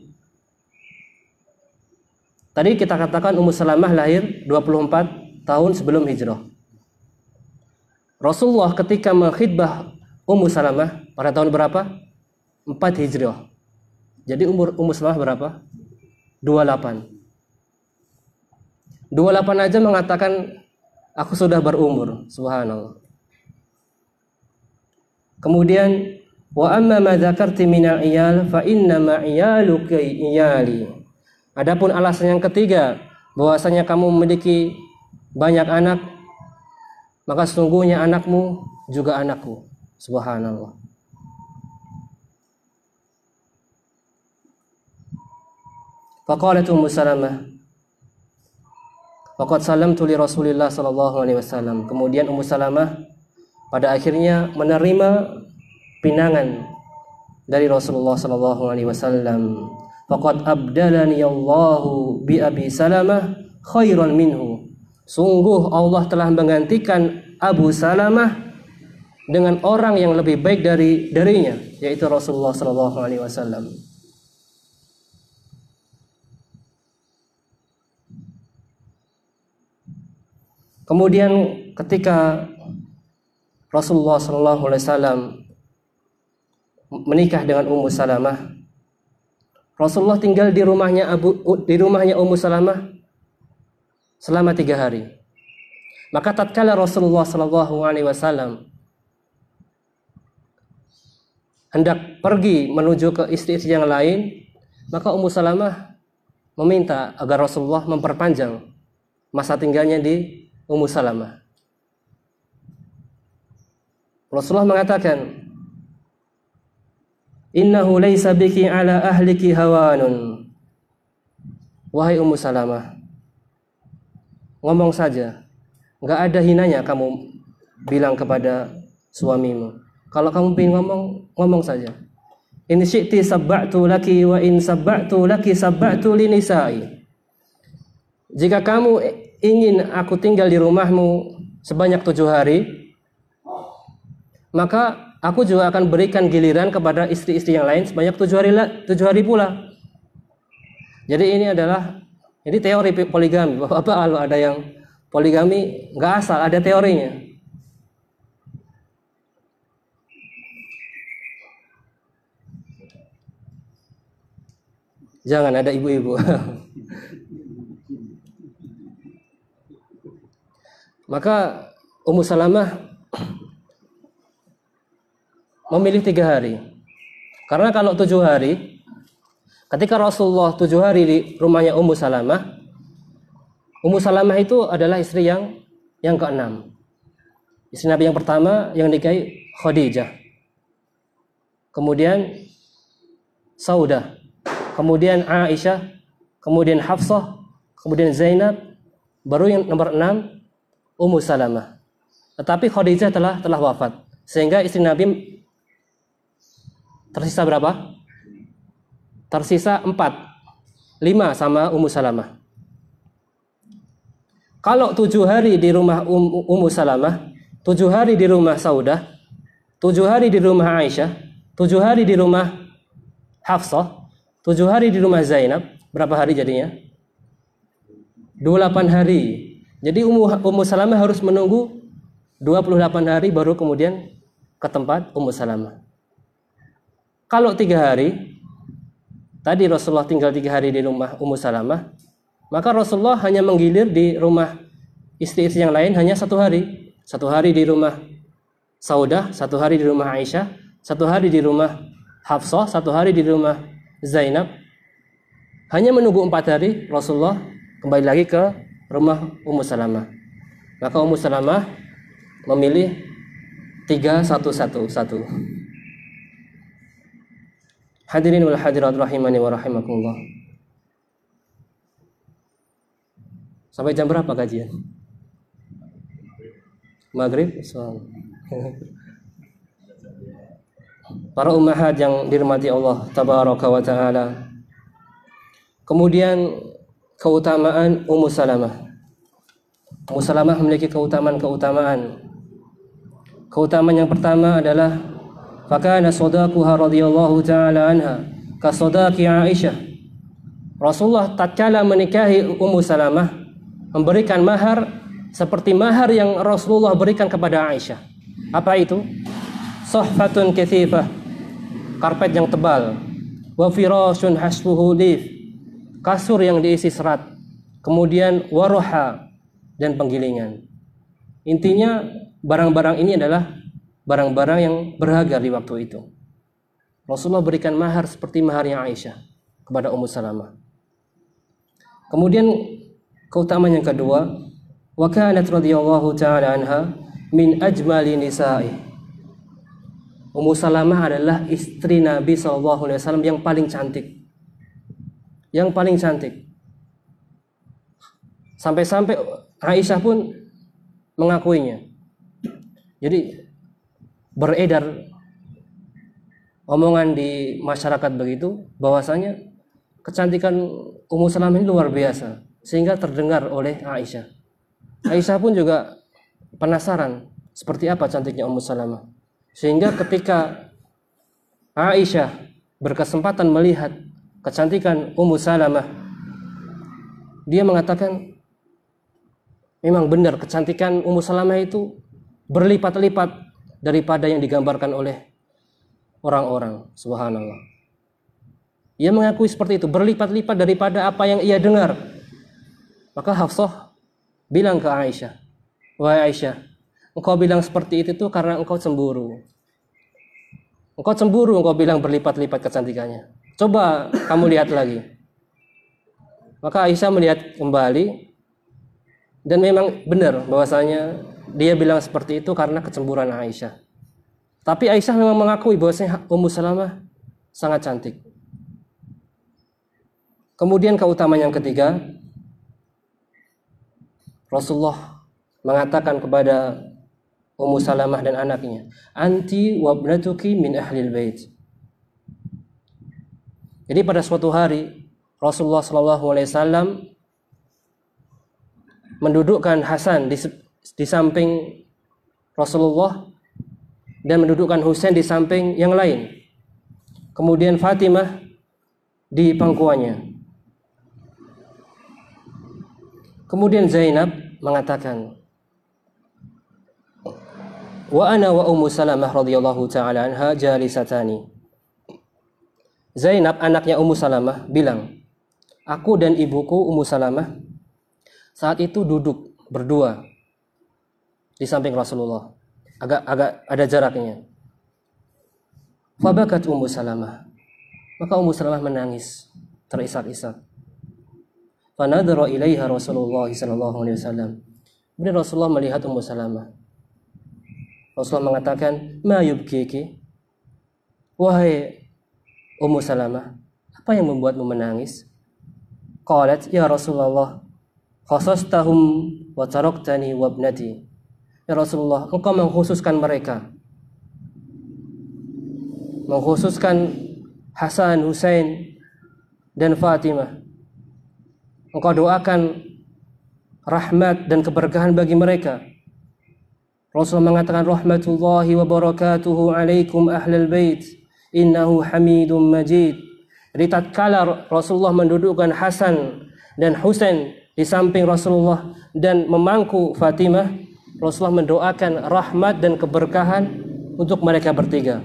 Tadi kita katakan Ummu Salamah lahir 24 tahun sebelum hijrah. Rasulullah ketika mengkhidbah Ummu Salamah pada tahun berapa? 4 hijrah. Jadi umur Ummu Salamah berapa? 28. 28 aja mengatakan aku sudah berumur, subhanallah. Kemudian Wa amma ma dzakarti min iyal fa inna ma iyaluka iyali. Adapun alasan yang ketiga bahwasanya kamu memiliki banyak anak maka sesungguhnya anakmu juga anakku. Subhanallah. Faqalat Ummu Salamah Faqad salamtu li Rasulillah sallallahu alaihi wasallam. Kemudian Ummu Salamah pada akhirnya menerima pinangan dari Rasulullah sallallahu alaihi wasallam. Faqad abdalani Allahu bi Abi Salamah khairan minhu. Sungguh Allah telah menggantikan Abu Salamah dengan orang yang lebih baik dari darinya, yaitu Rasulullah sallallahu alaihi wasallam. Kemudian ketika Rasulullah sallallahu alaihi wasallam menikah dengan Ummu Salamah. Rasulullah tinggal di rumahnya Abu di rumahnya Ummu Salamah selama tiga hari. Maka tatkala Rasulullah Shallallahu Alaihi Wasallam hendak pergi menuju ke istri-istri yang lain, maka Ummu Salamah meminta agar Rasulullah memperpanjang masa tinggalnya di Ummu Salamah. Rasulullah mengatakan, Innahu laisa biki ala ahliki hawanun. Wahai Ummu Salamah, ngomong saja. Enggak ada hinanya kamu bilang kepada suamimu. Kalau kamu ingin ngomong, ngomong saja. In syi'ti sabba'tu laki wa in sabba'tu laki sabba'tu li nisa'i. Jika kamu ingin aku tinggal di rumahmu sebanyak tujuh hari, maka aku juga akan berikan giliran kepada istri-istri yang lain sebanyak tujuh hari tujuh hari pula. Jadi ini adalah ini teori poligami. Bapak kalau ada yang poligami nggak asal ada teorinya. Jangan ada ibu-ibu. Maka Ummu Salamah memilih tiga hari. Karena kalau tujuh hari, Ketika Rasulullah tujuh hari di rumahnya Ummu Salamah, Ummu Salamah itu adalah istri yang yang keenam. Istri Nabi yang pertama yang nikahi Khadijah. Kemudian Saudah. Kemudian Aisyah. Kemudian Hafsah. Kemudian Zainab. Baru yang nomor enam Ummu Salamah. Tetapi Khadijah telah telah wafat. Sehingga istri Nabi tersisa berapa? Tersisa empat. Lima sama Ummu Salamah. Kalau tujuh hari di rumah um, Ummu Salamah, tujuh hari di rumah Saudah, tujuh hari di rumah Aisyah, tujuh hari di rumah Hafsah, tujuh hari di rumah Zainab, berapa hari jadinya? 28 hari. Jadi Ummu, Ummu Salamah harus menunggu 28 hari baru kemudian ke tempat Ummu Salamah. Kalau tiga hari, tadi Rasulullah tinggal tiga hari di rumah Ummu Salamah, maka Rasulullah hanya menggilir di rumah istri-istri yang lain hanya satu hari. Satu hari di rumah Saudah, satu hari di rumah Aisyah, satu hari di rumah Hafsah, satu hari di rumah Zainab. Hanya menunggu empat hari Rasulullah kembali lagi ke rumah Ummu Salamah. Maka Ummu Salamah memilih tiga satu satu satu. Hadirin wal hadirat rahimani wa rahimakumullah. Sampai jam berapa kajian? Maghrib? So. Para ummahat yang dirahmati Allah tabaraka wa taala. Kemudian keutamaan Ummu Salamah. Ummu Salamah memiliki keutamaan-keutamaan. Keutamaan yang pertama adalah fakana sadaquha radhiyallahu taala anha ka sadaqi Aisyah. Rasulullah tatkala menikahi Ummu Salamah memberikan mahar seperti mahar yang Rasulullah berikan kepada Aisyah. Apa itu? Sohfatun kathifah, karpet yang tebal. Wa firashun hasbuhu lif, kasur yang diisi serat. Kemudian waroha dan penggilingan. Intinya barang-barang ini adalah barang-barang yang berharga di waktu itu. Rasulullah berikan mahar seperti maharnya Aisyah kepada Ummu Salamah. Kemudian Keutamaan yang kedua, wa kanat radhiyallahu taala anha min ajmali nisa'i. Ummu Salamah adalah istri Nabi sallallahu alaihi wasallam yang paling cantik. Yang paling cantik. Sampai-sampai Aisyah pun mengakuinya. Jadi beredar omongan di masyarakat begitu bahwasanya kecantikan Ummu Salamah ini luar biasa sehingga terdengar oleh Aisyah. Aisyah pun juga penasaran seperti apa cantiknya Ummu Salamah. Sehingga ketika Aisyah berkesempatan melihat kecantikan Ummu Salamah, dia mengatakan memang benar kecantikan Ummu Salamah itu berlipat-lipat daripada yang digambarkan oleh orang-orang. Subhanallah. Ia mengakui seperti itu, berlipat-lipat daripada apa yang ia dengar maka Hafsah bilang ke Aisyah, "Wahai Aisyah, engkau bilang seperti itu tuh karena engkau cemburu. Engkau cemburu, engkau bilang berlipat-lipat kecantikannya. Coba kamu lihat lagi." Maka Aisyah melihat kembali dan memang benar bahwasanya dia bilang seperti itu karena kecemburuan Aisyah. Tapi Aisyah memang mengakui bahwasanya Ummu Salamah sangat cantik. Kemudian keutamaan yang ketiga, Rasulullah mengatakan kepada Ummu Salamah dan anaknya, "Anti wabnatuki min ahlil bait." Jadi pada suatu hari Rasulullah Shallallahu alaihi wasallam mendudukkan Hasan di, di samping Rasulullah dan mendudukkan Husain di samping yang lain. Kemudian Fatimah di pangkuannya. Kemudian Zainab mengatakan, Wa ana wa Ummu Salamah radhiyallahu taala anha jalisatani. Zainab anaknya Ummu Salamah bilang, aku dan ibuku Ummu Salamah saat itu duduk berdua di samping Rasulullah. Agak agak ada jaraknya. Fabakat Ummu Salamah. Maka Ummu Salamah menangis terisak-isak. Fanadhara ilaiha Rasulullah sallallahu alaihi wasallam. Kemudian Rasulullah melihat Ummu Salamah. Rasulullah mengatakan, "Ma yubkiki?" Wahai Ummu Salamah, apa yang membuatmu menangis? Qalat, "Ya Rasulullah, khasastahum wa taraktani wa ibnati." Ya Rasulullah, engkau mengkhususkan mereka. Mengkhususkan Hasan, Husain, dan Fatimah. Engkau doakan rahmat dan keberkahan bagi mereka. Rasulullah mengatakan rahmatullahi wa barakatuhu alaikum ahlal bait innahu hamidum majid. Jadi tatkala Rasulullah mendudukkan Hasan dan Husain di samping Rasulullah dan memangku Fatimah, Rasulullah mendoakan rahmat dan keberkahan untuk mereka bertiga.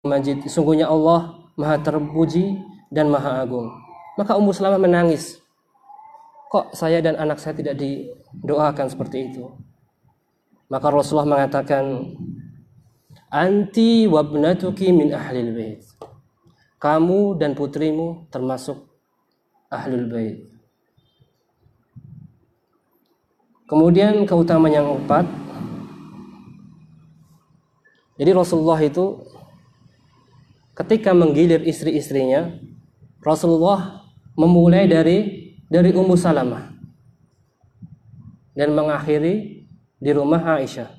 Majid, sungguhnya Allah Maha terpuji dan Maha agung. Maka Ummu Salamah menangis. Kok saya dan anak saya tidak didoakan seperti itu? Maka Rasulullah mengatakan, Anti wabnatuki min ahlil bait. Kamu dan putrimu termasuk ahlul bait. Kemudian keutamaan yang keempat. Jadi Rasulullah itu ketika menggilir istri-istrinya, Rasulullah memulai dari dari Ummu Salamah dan mengakhiri di rumah Aisyah.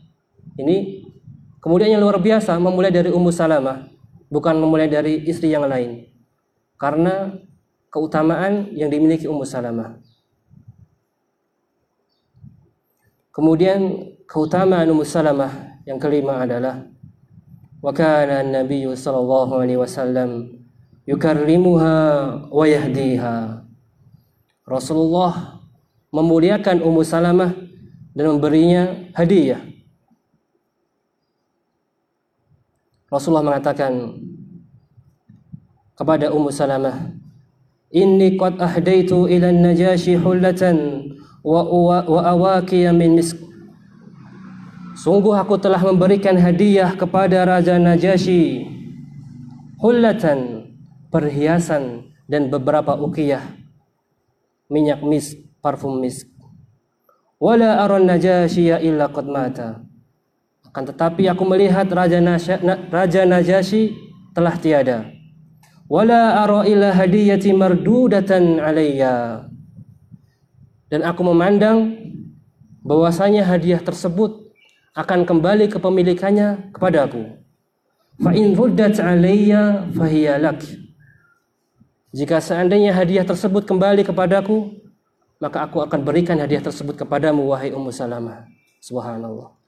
Ini kemudian yang luar biasa memulai dari Ummu Salamah, bukan memulai dari istri yang lain. Karena keutamaan yang dimiliki Ummu Salamah. Kemudian keutamaan Ummu Salamah yang kelima adalah wa kana Nabi sallallahu alaihi wasallam yukarrimuha wa yahdiha. Rasulullah memuliakan Ummu Salamah dan memberinya hadiah. Rasulullah mengatakan kepada Ummu Salamah, "Inni qad ahdaitu ila an-najashi hullatan wa wa awaqiya min misk. Sungguh aku telah memberikan hadiah kepada Raja Najasyi Hullatan Perhiasan dan beberapa ukiyah. Minyak misk, parfum misk Wala aron Najasyi illa qad mata. Akan tetapi aku melihat Raja, Nasya, Raja Najasyi telah tiada. Wala ara illa hadiyati mardudatan alayya Dan aku memandang bahwasanya hadiah tersebut akan kembali kepemilikannya kepadaku. Fa in alayya fahiya lak. Jika seandainya hadiah tersebut kembali kepadaku, maka aku akan berikan hadiah tersebut kepadamu wahai Ummu Salamah. Subhanallah.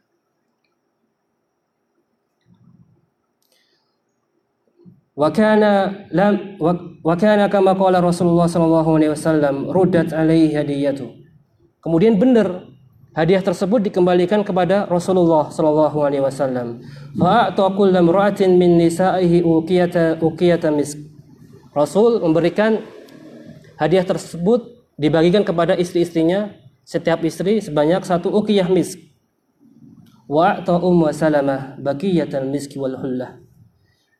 Wa kana lam wa kana kama qala Rasulullah sallallahu alaihi wasallam ruddat alaihi hadiyatu. Kemudian benar Hadiah tersebut dikembalikan kepada Rasulullah sallallahu alaihi wasallam. Fa'ata kullu imra'atin min nisa'ihi uqiyata uqiyata misk. Rasul memberikan hadiah tersebut dibagikan kepada istri-istrinya setiap istri sebanyak satu uqiyah misk. Wa'ata Ummu Salamah baqiyatal miski wal hullah.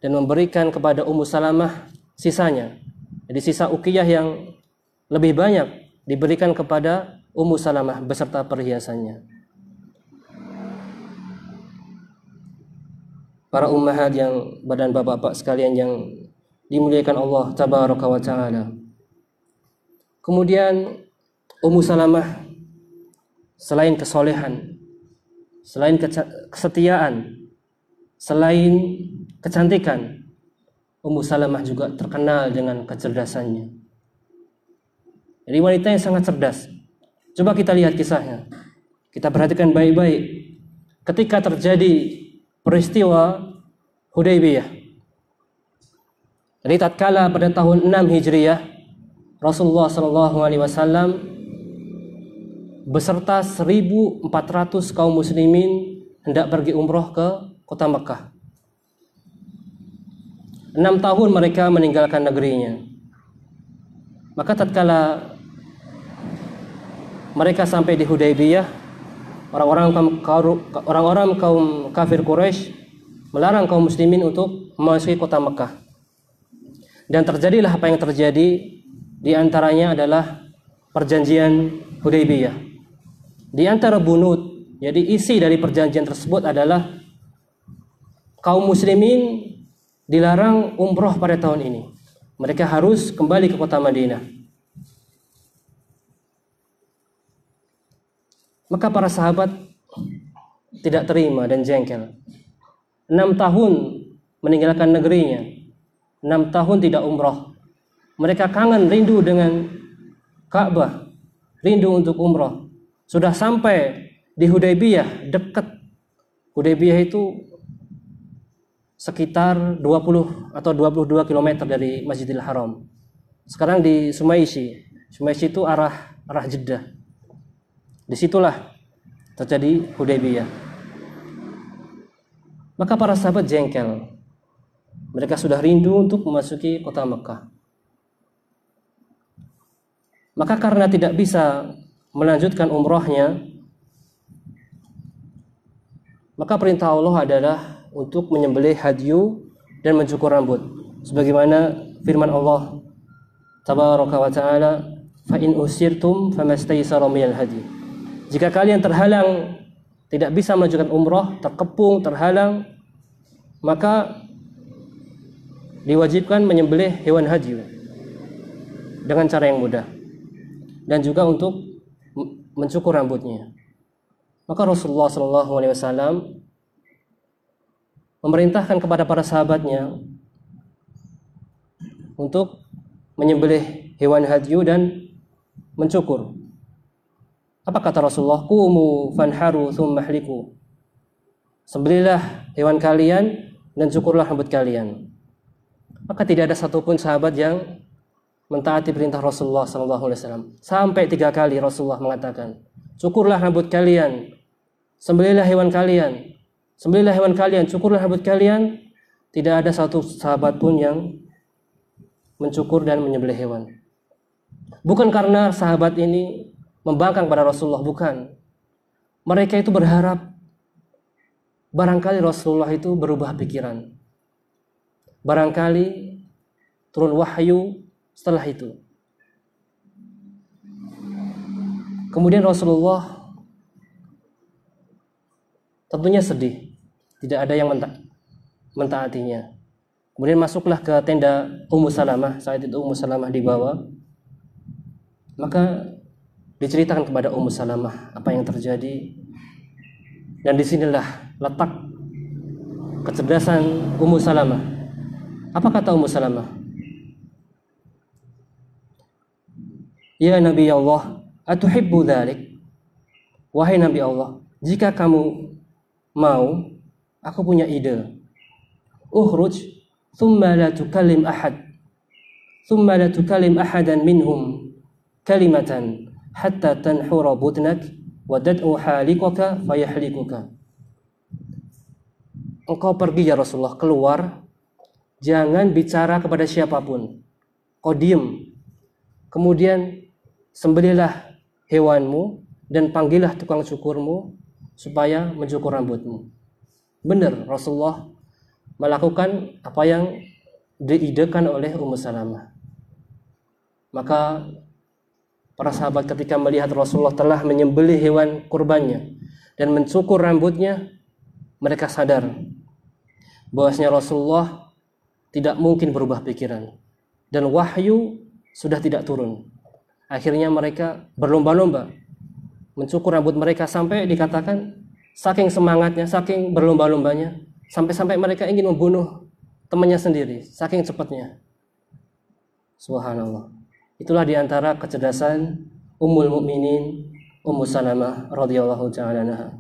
Dan memberikan kepada Ummu Salamah sisanya. Jadi sisa uqiyah yang lebih banyak diberikan kepada Ummu Salamah beserta perhiasannya. Para ummahat yang badan bapak-bapak sekalian yang dimuliakan Allah tabaraka wa taala. Kemudian Ummu Salamah selain kesolehan, selain kesetiaan, selain kecantikan, Ummu Salamah juga terkenal dengan kecerdasannya. Jadi wanita yang sangat cerdas, Coba kita lihat kisahnya. Kita perhatikan baik-baik. Ketika terjadi peristiwa Hudaybiyah. Jadi tatkala pada tahun 6 Hijriah, Rasulullah Shallallahu alaihi wasallam beserta 1400 kaum muslimin hendak pergi umroh ke kota Mekah. Enam tahun mereka meninggalkan negerinya. Maka tatkala mereka sampai di Hudaybiyah orang-orang kaum orang-orang kaum kafir Quraisy melarang kaum muslimin untuk memasuki kota Mekah. Dan terjadilah apa yang terjadi di antaranya adalah perjanjian Hudaybiyah. Di antara bunut, jadi isi dari perjanjian tersebut adalah kaum muslimin dilarang umroh pada tahun ini. Mereka harus kembali ke kota Madinah. Maka para sahabat tidak terima dan jengkel. Enam tahun meninggalkan negerinya. Enam tahun tidak umroh. Mereka kangen rindu dengan Ka'bah. Rindu untuk umroh. Sudah sampai di Hudaybiyah, dekat. Hudaybiyah itu sekitar 20 atau 22 km dari Masjidil Haram. Sekarang di Sumaisi. Sumaisi itu arah arah Jeddah. Di situlah terjadi Hudaybiyah. Maka para sahabat jengkel. Mereka sudah rindu untuk memasuki kota Mekah. Maka karena tidak bisa melanjutkan umrohnya, maka perintah Allah adalah untuk menyembelih hadyu dan mencukur rambut. Sebagaimana firman Allah Tabaraka wa ta'ala, "Fa in usirtum famastaysara minal hadi." Jika kalian terhalang tidak bisa melanjutkan umroh, terkepung, terhalang, maka diwajibkan menyembelih hewan haji dengan cara yang mudah dan juga untuk mencukur rambutnya. Maka Rasulullah Shallallahu Alaihi Wasallam memerintahkan kepada para sahabatnya untuk menyembelih hewan haji dan mencukur. Apa kata Rasulullah? Kumu fanharu thumma hliku. Sembelilah hewan kalian dan cukurlah rambut kalian. Maka tidak ada satupun sahabat yang mentaati perintah Rasulullah SAW. Sampai tiga kali Rasulullah mengatakan, cukurlah rambut kalian, sembelilah hewan kalian, sembelilah hewan kalian, cukurlah rambut kalian. Tidak ada satu sahabat pun yang mencukur dan menyembelih hewan. Bukan karena sahabat ini membangkang pada Rasulullah bukan. Mereka itu berharap barangkali Rasulullah itu berubah pikiran. Barangkali turun wahyu setelah itu. Kemudian Rasulullah tentunya sedih, tidak ada yang menta mentaatinya. Kemudian masuklah ke tenda Ummu Salamah, saat itu Ummu Salamah dibawa. Maka diceritakan kepada Ummu Salamah apa yang terjadi dan di sinilah letak kecerdasan Ummu Salamah apa kata Ummu Salamah Ya Nabi Allah atuhibbu dhalik wahai Nabi Allah jika kamu mau aku punya ide ukhruj thumma la tukallim ahad thumma la tukallim ahadan minhum kalimatan hatta tanhura butnak wa dad'u halikaka fayahlikuka. Engkau pergi ya Rasulullah keluar jangan bicara kepada siapa pun. Kau diem. Kemudian sembelilah hewanmu dan panggillah tukang cukurmu supaya mencukur rambutmu. Benar Rasulullah melakukan apa yang diidekan oleh Ummu Salamah. Maka Para sahabat ketika melihat Rasulullah telah menyembelih hewan kurbannya dan mencukur rambutnya, mereka sadar bahwasanya Rasulullah tidak mungkin berubah pikiran dan wahyu sudah tidak turun. Akhirnya mereka berlomba-lomba mencukur rambut mereka sampai dikatakan saking semangatnya, saking berlomba-lombanya, sampai-sampai mereka ingin membunuh temannya sendiri, saking cepatnya. Subhanallah. Itulah di antara kecerdasan Ummul Mukminin Ummu Salamah radhiyallahu taala.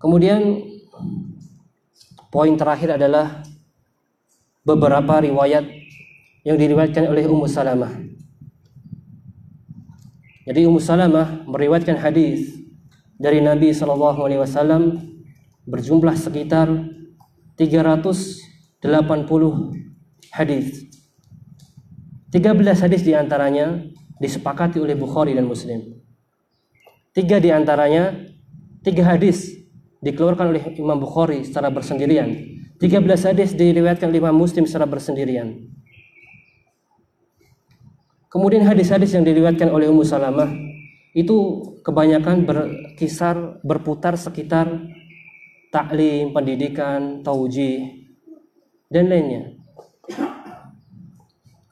Kemudian poin terakhir adalah beberapa riwayat yang diriwayatkan oleh Ummu Salamah. Jadi Ummu Salamah meriwayatkan hadis dari Nabi Shallallahu Alaihi Wasallam berjumlah sekitar 380 hadis 13 hadis di antaranya disepakati oleh Bukhari dan Muslim. Tiga di antaranya, tiga hadis dikeluarkan oleh Imam Bukhari secara bersendirian. 13 hadis diriwayatkan oleh Imam Muslim secara bersendirian. Kemudian hadis-hadis yang diriwayatkan oleh Ummu Salamah itu kebanyakan berkisar berputar sekitar taklim, pendidikan, tauji dan lainnya.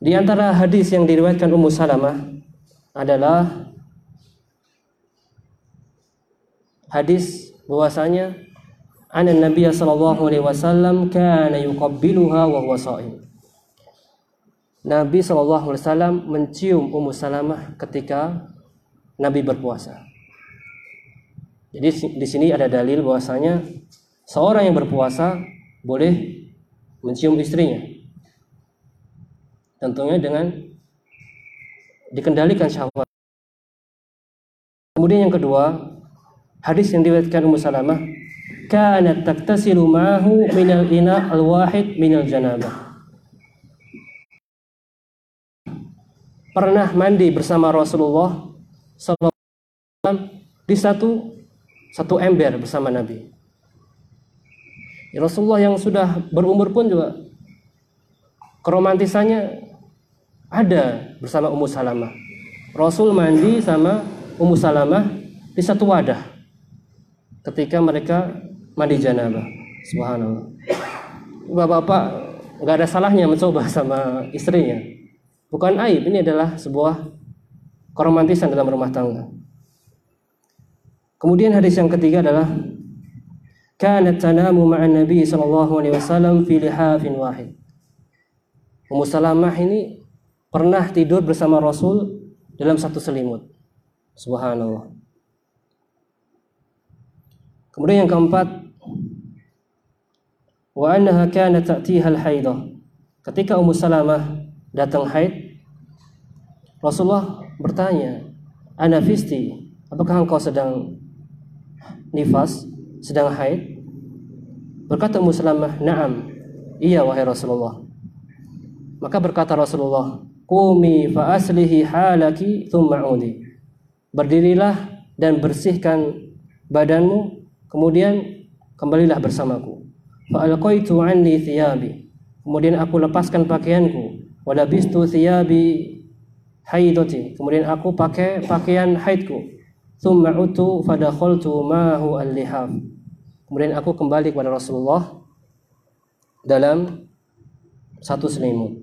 Di antara hadis yang diriwayatkan Ummu Salamah adalah hadis bahwasanya anna Nabi sallallahu alaihi wasallam kana yuqabbiluha wa huwa sha'im. Nabi sallallahu alaihi wasallam mencium Ummu Salamah ketika Nabi berpuasa. Jadi di sini ada dalil bahwasanya seorang yang berpuasa boleh mencium istrinya. Tentunya dengan dikendalikan syahwat. Kemudian yang kedua, Hadis yang diriwayatkan Ummu Salamah, kanat taktasilu ma'ahu minal ina al-wahid minal janabah. Pernah mandi bersama Rasulullah sallallahu di satu satu ember bersama Nabi. Ya, Rasulullah yang sudah berumur pun juga keromantisannya ada bersama Ummu Salamah. Rasul mandi sama Ummu Salamah di satu wadah ketika mereka mandi janabah. Subhanallah. Bapak-bapak nggak ada salahnya mencoba sama istrinya. Bukan aib, ini adalah sebuah keromantisan dalam rumah tangga. Kemudian hadis yang ketiga adalah kanat tanamu ma'an Nabi sallallahu alaihi wasallam fi lihafin wahid. Ummu Salamah ini pernah tidur bersama Rasul dalam satu selimut. Subhanallah. Kemudian yang keempat, wa annaha kanat ta'tiha al-haidah. Ketika Ummu Salamah datang haid, Rasulullah bertanya, "Ana fisti, apakah engkau sedang nifas, sedang haid?" Berkata Ummu Salamah, "Na'am." Iya wahai Rasulullah. Maka berkata Rasulullah, "Qumi fa aslihi halaki thumma udi." Berdirilah dan bersihkan badanmu Kemudian kembalilah bersamaku. Fa'alqaitu anni thiyabi. Kemudian aku lepaskan pakaianku. Walabistu thiyabi haidati. Kemudian aku pakai pakaian haidku. Thumma utu fadakhaltu ma'hu al-lihaf. Kemudian aku kembali kepada Rasulullah dalam satu selimut.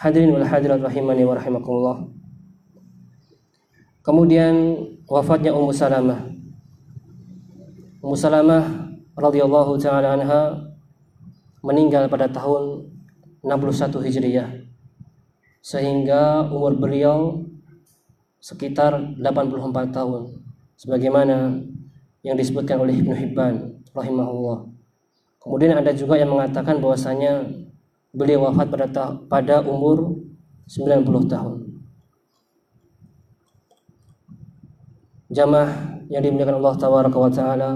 Hadirin wal hadirat rahimani wa rahimakumullah. Kemudian wafatnya Ummu Salamah. Ummu Salamah radhiyallahu taala anha meninggal pada tahun 61 Hijriah. Sehingga umur beliau sekitar 84 tahun sebagaimana yang disebutkan oleh Ibnu Hibban rahimahullah. Kemudian ada juga yang mengatakan bahwasanya beliau wafat pada pada umur 90 tahun. jamaah yang dimuliakan Allah tabaraka wa taala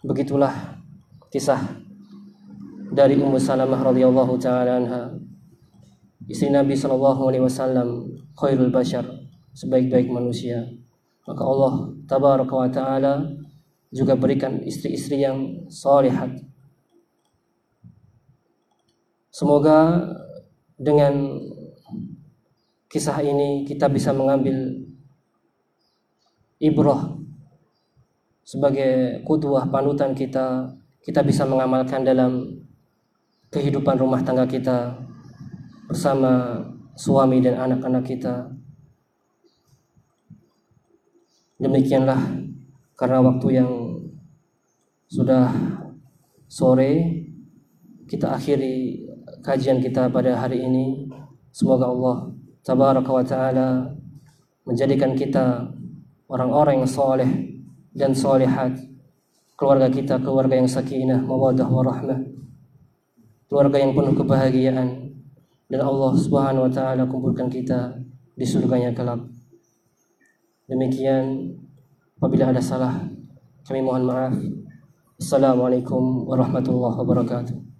begitulah kisah dari Ummu Salamah radhiyallahu taala anha istri Nabi sallallahu alaihi wasallam khairul bashar sebaik-baik manusia. Maka Allah tabaraka wa taala juga berikan istri-istri yang salihat. Semoga dengan kisah ini kita bisa mengambil ibrah sebagai kudwah panutan kita. Kita bisa mengamalkan dalam kehidupan rumah tangga kita bersama suami dan anak-anak kita demikianlah karena waktu yang sudah sore kita akhiri kajian kita pada hari ini. Semoga Allah tabaraka wa taala menjadikan kita orang-orang yang soleh dan solehat keluarga kita keluarga yang sakinah mawadah warahmah keluarga yang penuh kebahagiaan. Dan Allah subhanahu wa ta'ala kumpulkan kita di surganya kelak demikian apabila ada salah kami mohon maaf. Assalamualaikum warahmatullahi wabarakatuh